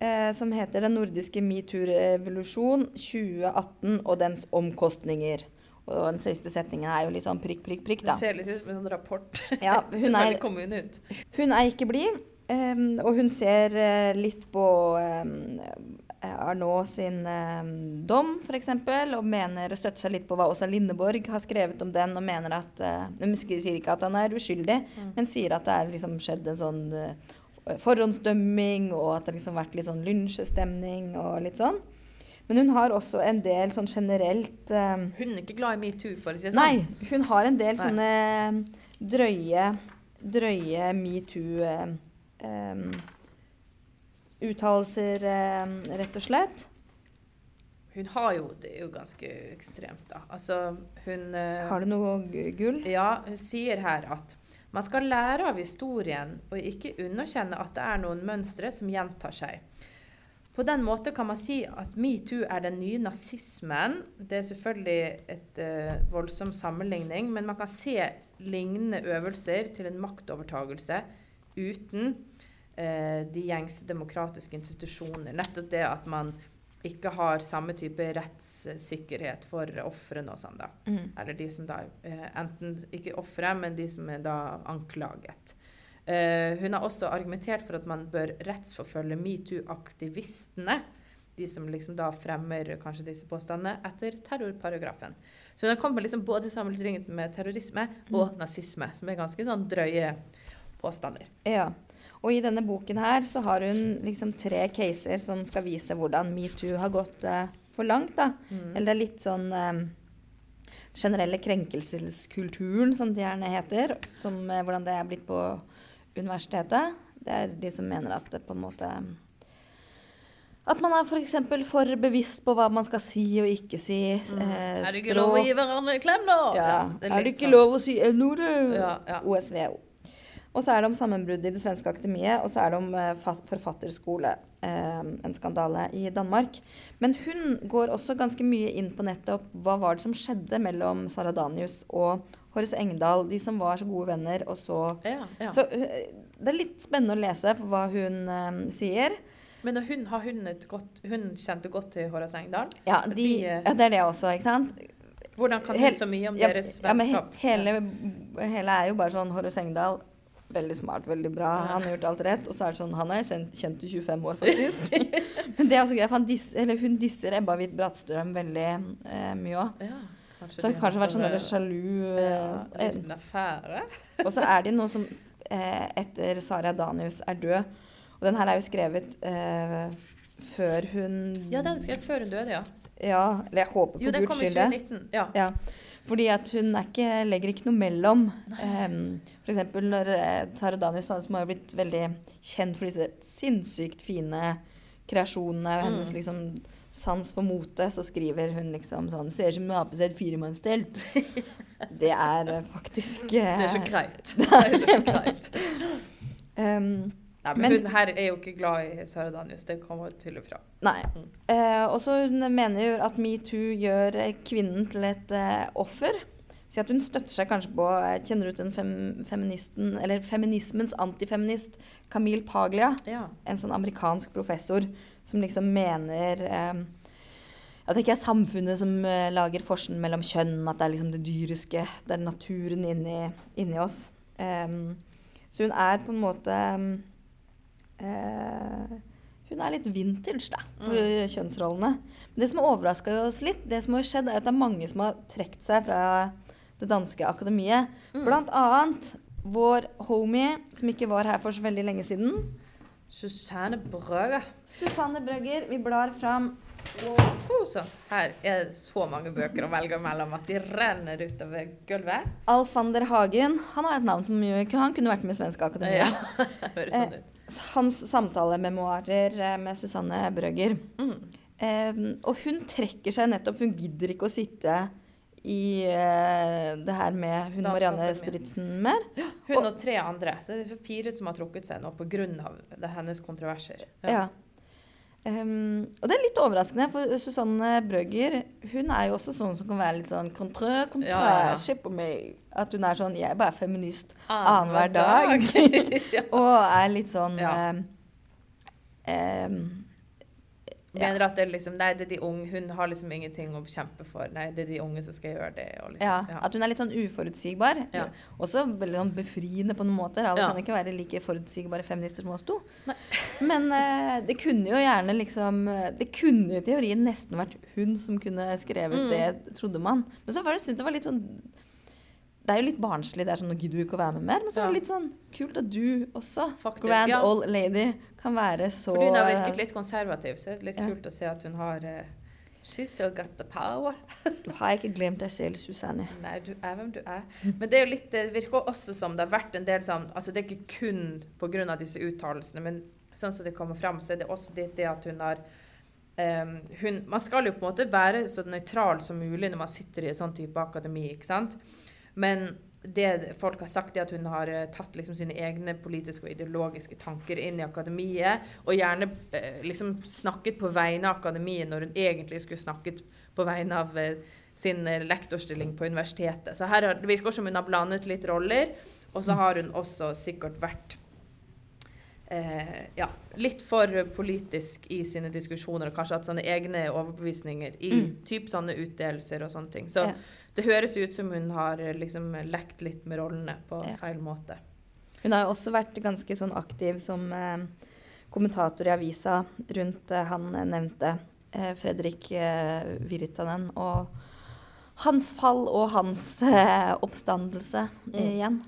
Eh, som heter 'Den nordiske metoo-revolusjon 2018 og dens omkostninger'. Og den siste setningen er jo litt sånn prikk, prikk, prikk, da. Det ser litt ut som en rapport. Ja, hun er hun er ikke blid, em, og hun ser uh, litt på um, Arnault sin um, dom, f.eks., og mener å støtte seg litt på hva Åsa Lindeborg har skrevet om den, og mener at uh, Hun sier ikke at han er uskyldig, Mm. men sier at det er liksom skjedd en sånn uh, forhåndsdømming, og at det liksom har vært litt sånn lynsjestemning og litt sånn. Men hun har også en del sånn generelt em, Hun er ikke glad i metoo, for å si det sånn. Nei, hun har en del Nei. sånne eh, drøye, drøye metoo eh, uttalelser, eh, rett og slett. Hun har jo Det er jo ganske ekstremt, da. Altså, hun eh, Har du noe gull? Ja, hun sier her at man skal lære av historien og ikke underkjenne at det er noen mønstre som gjentar seg. På den måte kan man si at metoo er den nye nazismen. Det er selvfølgelig et uh, voldsom sammenligning, men man kan se lignende øvelser til en maktovertagelse uten de gjengse demokratiske institusjoner. Nettopp det at man ikke har samme type rettssikkerhet for ofrene og sånn, da. Mm. Eller de som da eh, Enten ikke ofre, men de som er da anklaget. Uh, hun har også argumentert for at man bør rettsforfølge metoo-aktivistene. De som liksom da fremmer kanskje disse påstandene etter terrorparagrafen. Så hun har kommet liksom både sammenlignet med terrorisme og nazisme, som er ganske sånn drøye påstander. Ja. Og i denne boken her så har hun liksom tre caser som skal vise hvordan metoo har gått eh, for langt. da. Mm. Eller det er litt sånn eh, generelle krenkelseskulturen, som det gjerne heter. Som, eh, hvordan det er blitt på universitetet. Det er de som mener at det på en måte At man er f.eks. For, for bevisst på hva man skal si og ikke si. Mm. Eh, Er det ikke lov å gi hverandre en klem, da? Ja. det Er det ikke sånn. lov å si N du? Ja, ja. OSVO. Og så er det om sammenbruddet i det svenske akademiet, og så er det om eh, forfatterskole. Eh, en skandale i Danmark. Men hun går også ganske mye inn på nettopp hva var det som skjedde mellom Sara Danius og Horace Engdahl, de som var så gode venner, og så Ja, ja. Så eh, det er litt spennende å lese for hva hun sier. Men hun, har hun godt Hun kjente godt til Horace Engdahl? Ja, de, ja, det er det også, ikke sant? Hvordan kan Hel- hun så mye om deres ja, men he- hele, hele er jo bare sånn Horace Engdahl. Veldig smart, veldig bra. Han har gjort alt rett. Og så er det sånn, han har jeg kjent, i 25 år, faktisk. Men det er også gøy, for eller hun disser Ebba Witt Brattstrøm veldig eh, mye òg. Ja, Så han kanskje har vært sånn har- sjalu ja, eh, en affære. Og så er det noe som eh, etter Sara Danius er død. Og den her er jo skrevet eh, før hun Ja, den er skrevet før hun døde, ja. Ja, eller jeg håper Jo, for den guds kom i skyld det. 2019. Ja. Ja, fordi at hun ikke, legger ikke noe mellom. Um, for eksempel når uh, Danius, som har blitt veldig kjent for disse sinnssykt fine kreasjonene, og hennes liksom sans for mote, så skriver hun liksom sånn Ser ut som på seg et firemannstelt. det er uh, faktisk uh, Det er så greit. Det er så greit. um, Nei, men, Men- hun her er jo ikke glad i Sara Danius. Det kommer tydelig fra. Nei. Mm. Eh, og så hun mener jo at metoo gjør eh, kvinnen til et eh, offer. Si at hun støtter seg kanskje på eh, Kjenner du til fem, feministen, eller feminismens antifeminist Camille Paglia? Ja. En sånn amerikansk professor som liksom mener eh, at det ikke er samfunnet som eh, lager forskjellen mellom kjønn, at det er liksom det dyriske, det er naturen inni, inni oss. Em, så hun er på en måte em, eh, Hun er litt vintage, da, på kjønnsrollene. Men det som har overraska oss litt, det som har skjedd, er at det er mange som har trukket seg fra det danske akademiet. Blant annet vår homie, som ikke var her for så veldig lenge siden. Susanne Brøgger. Susanne Brøgger. Vi blar fram Oh, sånn. Her er det så mange bøker å velge mellom at de renner utover gulvet. Alfander Hagen. Han har et navn som Han kunne vært med i Svenske Akademiet. Ja, høres sånn ut. Hans samtalememoarer eh, med Susanne Brøgger. Mm. Eh, og hun trekker seg nettopp, hun gidder ikke å sitte i eh, det her med hun Marianne. Stridsen mer. Hun og tre andre. Så det er fire som har trukket seg nå pga. hennes kontroverser. Ja. Ja. Um, og det er litt overraskende, for Susanne Brøgger hun er jo også sånn som kan være litt sånn kontrø, kontrø, Ja, ja. At hun er sånn Jeg er bare feminist Annenhver dag'. dag. ja. og er litt sånn um, um, Mener at det liksom Nei, det er de unge. Hun har liksom ingenting å kjempe for. Nei, det er de unge som skal gjøre det. Liksom, ja, ja. At hun er litt sånn uforutsigbar. Ja. Også veldig sånn befriende på noen måter. Alle Ja. kan ikke være like forutsigbare feminister som oss to. Nei. Men uh, det kunne jo gjerne liksom Det kunne i teorien nesten vært hun som kunne skrevet Mm. det, trodde man. Men så var det, syntes det var litt sånn Det er jo litt barnslig. Det er sånn Nå gidder du ikke å være med mer. Men så er det litt sånn kult at du også, Faktisk, grand ja. old lady, kan være så Fordi hun har virket litt konservativ, så det er litt Ja. kult å se at hun har uh, She's still got the power. Du har ikke glemt deg selv, Susanne. Nei, du er hvem du er. Men det er jo litt, det virker også som det har vært en del sånn Altså det er ikke kun pga. disse uttalelsene, men sånn som det kommer fram, så er det også det, det at hun har um, hun, Man skal jo på en måte være så nøytral som mulig når man sitter i en sånn type akademi, ikke sant? Men det folk har sagt, er at hun har eh, tatt liksom sine egne politiske og ideologiske tanker inn i akademiet, og gjerne eh, liksom snakket på vegne av akademiet når hun egentlig skulle snakket på vegne av eh, sin lektorstilling på universitetet. Så her har, det virker som hun har blandet litt roller, og så har hun også sikkert vært eh, ja, litt for politisk i sine diskusjoner, og kanskje hatt sånne egne overbevisninger i Mm. typ sånne utdelelser og sånne ting. Så Ja. Det høres ut som hun har eh, liksom lekt litt med rollene på Ja. feil måte. Hun har jo også vært ganske sånn aktiv som eh, kommentator i avisa rundt eh, han eh, nevnte eh, Fredrik eh, Virtanen og hans fall og hans oppstandelse Mm. igjen.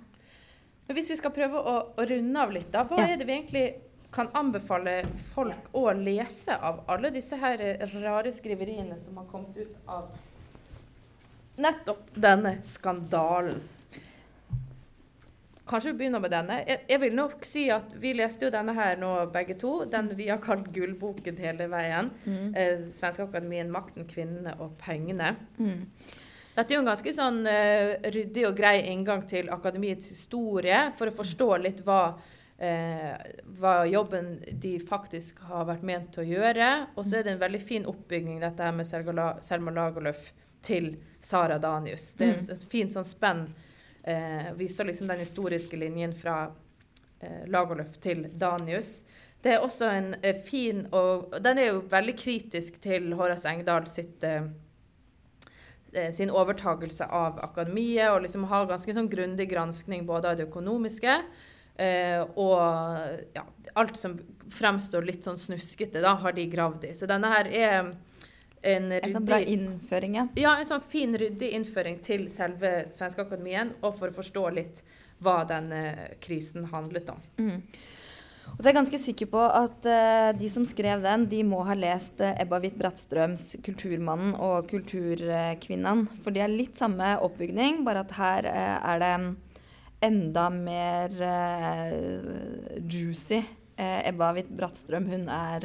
Men hvis vi skal prøve å, å runde av litt, da, hva Ja. er det vi egentlig kan anbefale folk å lese av alle disse her rare skriveriene som har kommet ut av nettopp denne skandalen? Kanskje vi begynner med denne. Jeg, jeg, vil nok si at vi leste jo denne her nå begge to. Den vi har kalt gullboken hele veien. Mm. Eh, Svenske Akademien 'Makten, kvinnene og pengene'. Mm. Dette er jo en ganske sånn eh, ryddig og grei inngang til akademiets historie, for å forstå litt hva, Eh, hva jobben de faktisk har vært ment til å gjøre. Og så er det en veldig fin oppbygging, dette her med Selma Lagerlöf til Sara Danius. Det er et, et fint sånn spenn eh, viser liksom den historiske linjen fra eh, Lagerlöf til Danius. Det er også en eh, fin og Den er jo veldig kritisk til Horace Engdahl sitt eh, eh, sin overtagelse av akademiet, og liksom har ganske sånn grundig granskning både av det økonomiske eh, og ja, alt som fremstår litt sånn snuskete, da, har de gravd i. Så denne her er en ryddig En sånn bra innføring, ja. Ja, en sånn fin, ryddig innføring til selve Svenske Akademien, og for å forstå litt hva denne krisen handlet om. Mm. Og så er jeg ganske sikker på at uh, de som skrev den, de må ha lest uh, Ebba Witt-Brattstrøms 'Kulturmannen' og 'Kulturkvinnen'. For de har litt samme oppbygning, bare at her uh, er det enda mer juicy. Ebba Witt-Brattstrøm, hun er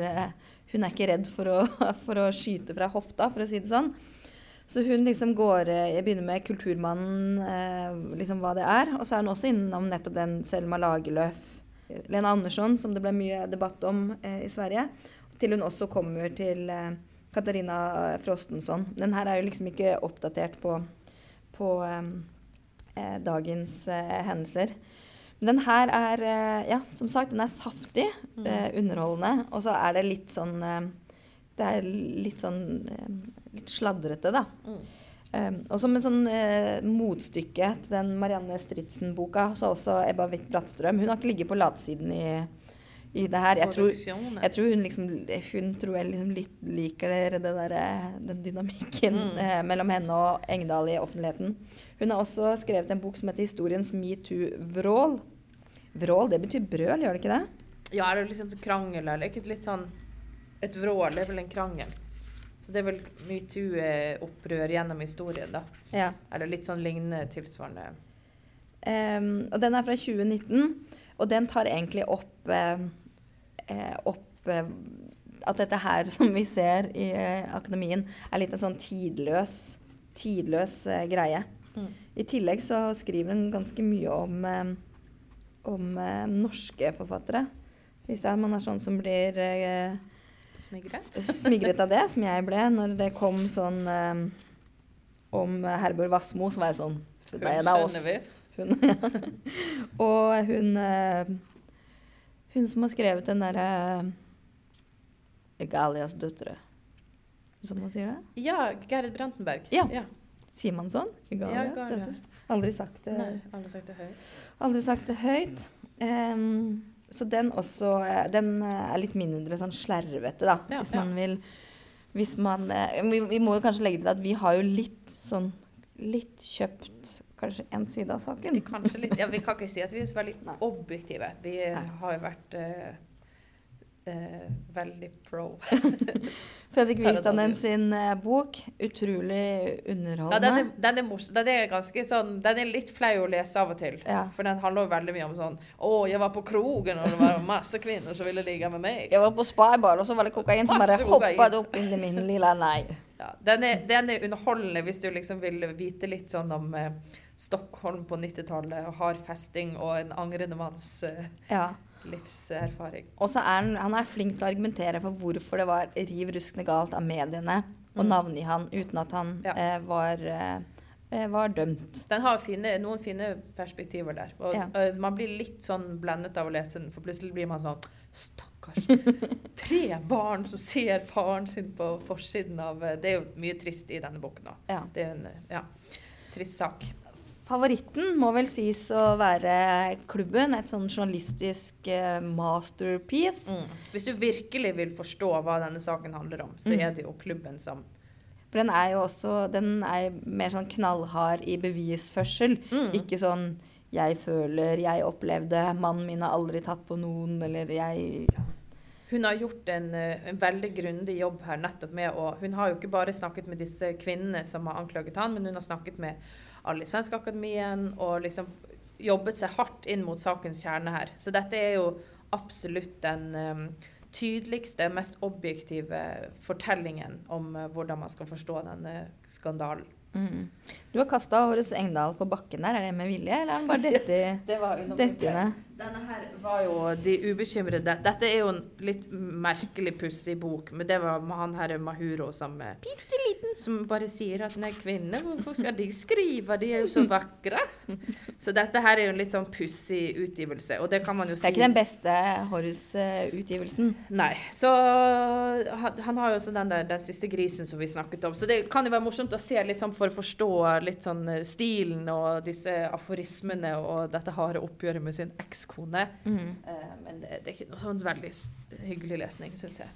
hun er ikke redd for å, for å, skyte fra hofta, for å si det sånn. Så hun liksom går eh, Jeg begynner med Kulturmannen, eh, liksom hva det er. Og så er hun også innom nettopp den Selma Lagerlöf, Lena Andersson, som det ble mye debatt om eh, i Sverige. Til hun også kommer til eh, Katarina Frostensson. Den her er jo liksom ikke oppdatert på, på eh, eh, dagens hendelser. Den her er, eh, ja, som sagt, den er saftig, mm. eh, underholdende. Og så er det litt sånn eh, Det er litt sånn litt sladrete, da. Mm. Um, og som en sånn eh, motstykke til den Marianne Stridsen-boka, så også Ebba Witt Brattstrøm. Hun har ikke ligget på latsiden i, i det her. Jeg tror, jeg tror, hun liksom Hun tror jeg liksom litt liker det, der, den dynamikken mm. eh, mellom henne og Engdahl i offentligheten. Hun har også skrevet en bok som heter 'Historiens metoo-vrål'. Vrål, det betyr brøl, gjør det ikke det? Ja, er det litt sånn krangel eller ikke litt sånn Et vrål er vel en krangel. Så det er vel metoo-opprør gjennom historien, da. Ja. Eller litt sånn lignende tilsvarende? Um, og den er fra 2019, og den tar egentlig opp, eh, opp eh, at dette her som vi ser i eh, akademien, er litt en sånn tidløs, tidløs greie. Mm. I tillegg så skriver den ganske mye om om eh, norske forfattere. Hvis man er sånn som blir eh, smigret? smigret av det, som jeg ble når det kom sånn eh, om Herborg Wassmo, så var jeg sånn Hun skjønner oss. vi. Hun, ja. Og hun eh, Hun som har skrevet den derre Egalias døtre. Som man sier det? Ja, Gerhard Brantenberg. Ja. ja. Sier man sånn? Egalias ja, døtre? Aldri sagt det. Nei, aldri sagt det høyt. Aldri sagt det høyt. Um, så den også eh, Den eh, er litt mindre sånn slervete, da. Ja, hvis man ja. vil Hvis man eh, vi, vi, må jo kanskje legge til at vi har jo litt sånn Litt kjøpt kanskje en side av saken. Kanskje litt. Ja, vi kan ikke si at vi er så veldig objektive. Vi har jo vært uh, eh, veldig pro. Fredrik Virtanen sin eh, bok, utrolig underholdende. Ja, den er, den, er den, er ganske sånn, den er litt flau å lese av og til. Ja. For den handler jo veldig mye om sånn Å, jeg var på krogen, og det var masse kvinner som ville ligge med meg. Jeg var på spybar, og så var det kokain som bare hoppet opp inn i min lille nei. Ja, den, er, den er underholdende hvis du liksom vil vite litt sånn om eh, Stockholm på 90-tallet, og hard festing og en angrende manns eh, ja livserfaring. Og så er han, han er flink til å argumentere for hvorfor det var riv ruskende galt av mediene å mm. navngi han uten at han ja. eh, var, eh, var, dømt. Den har fine, noen fine perspektiver der. Og ja. uh, man blir litt sånn blendet av å lese den, for plutselig blir man sånn Stakkars. Tre barn som ser faren sin på forsiden av Det er jo mye trist i denne boken. da. Ja. Det er en ja, trist sak. Favoritten må vel sies å være klubben. Et sånn journalistisk uh, masterpiece. Mm. Hvis du virkelig vil forstå hva denne saken handler om, så mm. er det jo klubben som For den er jo også Den er mer sånn knallhard i bevisførsel. Mm. Ikke sånn 'jeg føler', 'jeg opplevde', 'mannen min har aldri tatt på noen', eller 'jeg hun har gjort en, eh, en veldig grundig jobb her nettopp med å Hun har jo ikke bare snakket med disse kvinnene som har anklaget han, men hun har snakket med alle i Svenske Akademien, og liksom jobbet seg hardt inn mot sakens kjerne her. Så dette er jo absolutt den um, tydeligste, mest objektive fortellingen om uh, hvordan man skal forstå denne skandalen. Mm. Du har kasta Håres Engdahl på bakken der. Er det med vilje, eller er han bare dette Det var inne? Denne her var jo De ubekymrede Dette er jo en litt merkelig, pussig bok, men det var han her Mahuro som Bitte liten. Som bare sier at nei, kvinner, hvorfor skal de skrive? De er jo så vakre. Så dette her er jo en litt sånn pussig utgivelse, og det kan man jo si Det er ikke den beste Horus-utgivelsen? Nei. Så han har jo også den der Den siste grisen som vi snakket om. Så det kan jo være morsomt å se litt sånn for å forstå litt sånn stilen og disse aforismene og dette harde oppgjøret med sin ekskone. Mm. Uh, men det, det, er ikke noe sånn veldig hyggelig lesning, syns jeg.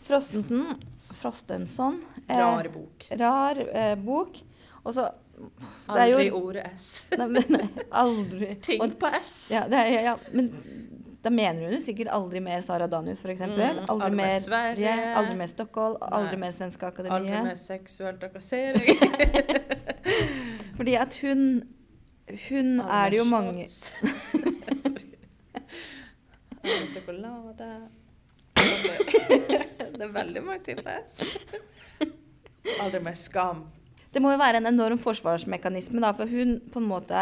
Frostensen Frostenson. Eh, rar bok. Rar eh, bok. Og så Aldri jo, ordet S. Nei, men, nei, aldri. Ting på S. Ja, er, ja, ja, men da mener hun jo sikkert aldri mer Sara Danius, f.eks. Mm, aldri, aldri mer Sverige. Aldri mer Stockholm. Aldri mer Svenske Akademiet. Aldri mer seksuell trakassering. Fordi at hun Hun er det jo mange Sjokolade Det er veldig mange typer. Aldri mer skam. Det må jo være en enorm forsvarsmekanisme, da, for hun på en måte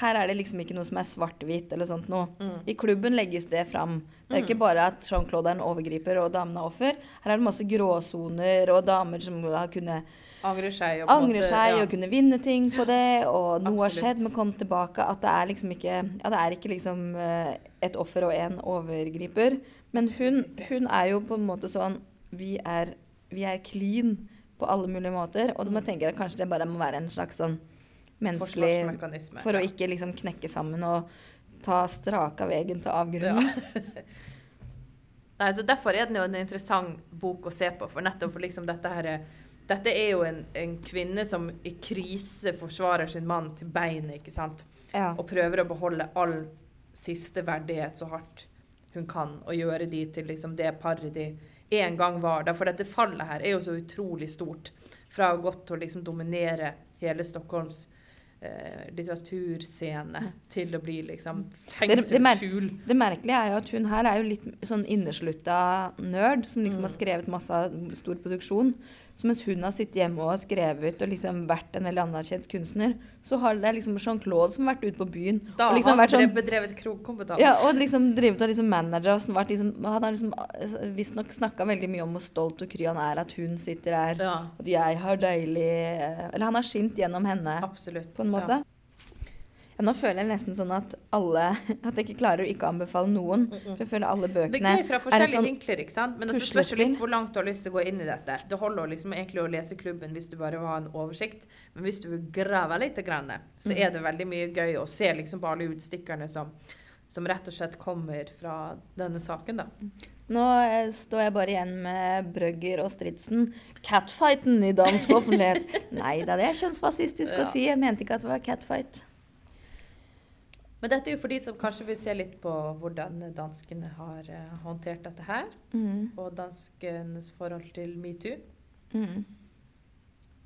Her er det liksom ikke noe som er svart-hvitt eller sånt noe. Mm. I klubben legges det fram. Det er jo ikke mm. bare at Jean-Claude er en overgriper og damene er offer. Her er det masse gråsoner og damer som har kunnet Angrer seg, og, angrer måte, seg ja. og kunne vinne ting på det, og noe Absolutt. har skjedd, men kom tilbake. At det er liksom ikke Ja, det er ikke liksom eh, et offer og en overgriper. Men hun, hun er jo på en måte sånn Vi er, vi er clean på alle mulige måter. Og du må tenke at kanskje det bare må være en slags sånn menneskelig For å ikke liksom knekke sammen og ta straka veien til avgrunnen. Ja. Nei, så Derfor er den jo en interessant bok å se på. For nettopp for liksom dette her Dette er jo en, en, kvinne som i krise forsvarer sin mann til beinet, ikke sant? Ja. Og prøver å beholde all siste verdighet så hardt hun kan, og gjøre de til liksom det paret de en gang var der. For dette fallet her er jo så utrolig stort. Fra å ha gått til å liksom dominere hele Stockholms eh, litteraturscene til å bli liksom fengselsfugl. Det, det, det, merkelige er jo at hun her er jo litt sånn inneslutta nerd, som liksom mm. har skrevet masse stor produksjon. Så mens hun har sittet hjemme og skrevet og liksom vært en veldig anerkjent kunstner, så har det liksom Jean-Claude som har vært ute på byen. Da og liksom har han sånn, bedrevet krogkompetanse. Ja, og liksom drevet og liksom manager. Og vært liksom, han har liksom altså, visstnok snakka veldig mye om hvor stolt og kry han er at hun sitter her. Ja. At jeg har deilig Eller han har skint gjennom henne Absolutt, på en måte. Ja. Ja, nå føler jeg nesten sånn at alle At jeg ikke klarer å ikke anbefale noen. For jeg føler alle bøkene er fra forskjellige sånn vinkler, ikke sant? Men det spørs jo litt hvor langt du har lyst til å gå inn i dette. Det holder liksom egentlig å lese klubben hvis du bare vil ha en oversikt. Men hvis du vil grave litt, så er det veldig mye gøy å se liksom på alle utstikkerne som, som rett og slett kommer fra denne saken, da. Nå eh, står jeg bare igjen med Brøgger og Stridsen. Catfighten i dansk offentlighet. Nei da, det er kjønnsfascistisk ja. å si. Jeg mente ikke at det var catfight. Men dette er jo for de som kanskje vil se litt på hvordan danskene har uh, håndtert dette her. Mm. Og danskenes forhold til metoo. Mm.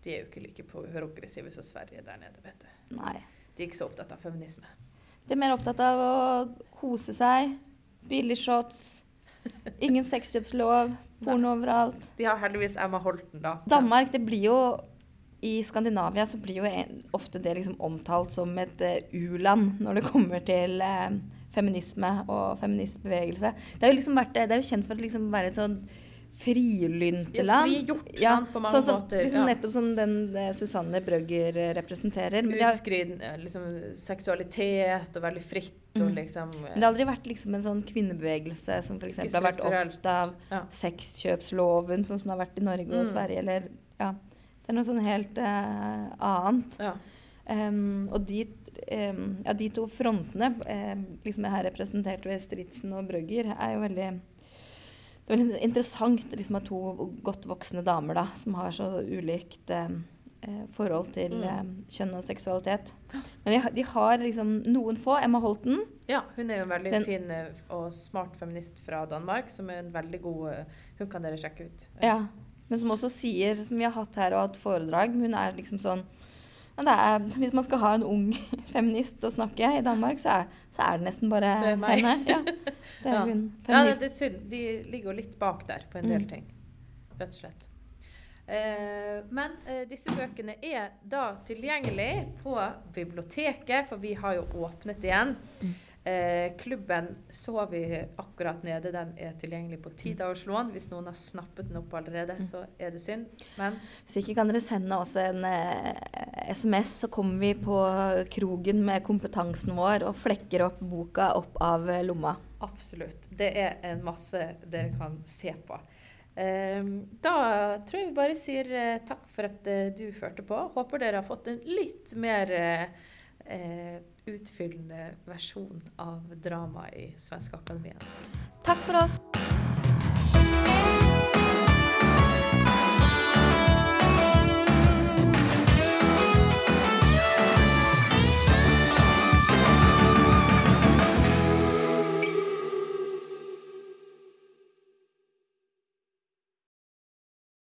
De er jo ikke like progressive som Sverige der nede, vet du. Nei. De er ikke så opptatt av feminisme. De er mer opptatt av å kose seg. Billig shots. Ingen sexkjøpslov. Porno overalt. De har heldigvis Emma Holten, da. Danmark, det blir jo i Skandinavia så blir jo ofte det liksom omtalt som et uh, u-land når det kommer til uh, feminisme og feministbevegelse. Det er jo liksom vært, det er jo kjent for å liksom være et sånn frilynteland. Ja, frigjort ja, på mange sånn som, måter. Liksom, ja. Nettopp som den uh, Susanne Brøgger representerer. Utskridd liksom, seksualitet og veldig fritt. Og liksom, Men det har aldri vært liksom en sånn kvinnebevegelse som f.eks. har vært opptatt av ja. sexkjøpsloven, sånn som det har vært i Norge og mm. Sverige. eller ja, det er noe sånn helt uh, annet. Ja. Um, og de, um, ja, de, to frontene, um, liksom her representert ved Stridsen og Brøgger, er jo veldig det er veldig interessant liksom, at to godt voksne damer da, som har så ulikt eh, forhold til mm. kjønn og seksualitet. Men de, de, har liksom noen få. Emma Holten. Ja, hun er jo en veldig Den, fin og smart feminist fra Danmark. som er en veldig god, Hun kan dere sjekke ut. Ja, men som også sier, som vi har hatt her og hatt foredrag Hun er liksom sånn er, hvis man skal ha en ung feminist å snakke i Danmark, så er, så er det nesten bare Det henne. Ja, det er hun. Ja, det, det er synd. De ligger jo litt bak der på en del Mm. ting. Rett og slett. Eh, men eh, disse bøkene er da tilgjengelig på biblioteket, for vi har jo åpnet igjen. Mm. Eh, klubben så vi akkurat nede. Den er tilgjengelig på ti dagers lån. Hvis noen har snappet den opp allerede, så er det synd. Men Hvis ikke kan dere sende oss en eh, SMS, så kommer vi på krogen med kompetansen vår og flekker opp boka opp av lomma. absolutt. Det er en masse dere kan se på. Eh, da tror jeg vi bare sier eh, takk for at eh, du hørte på. Håper dere har fått en litt mer eh, utfyllende versjon av drama i Svenske Akademien. Takk for oss.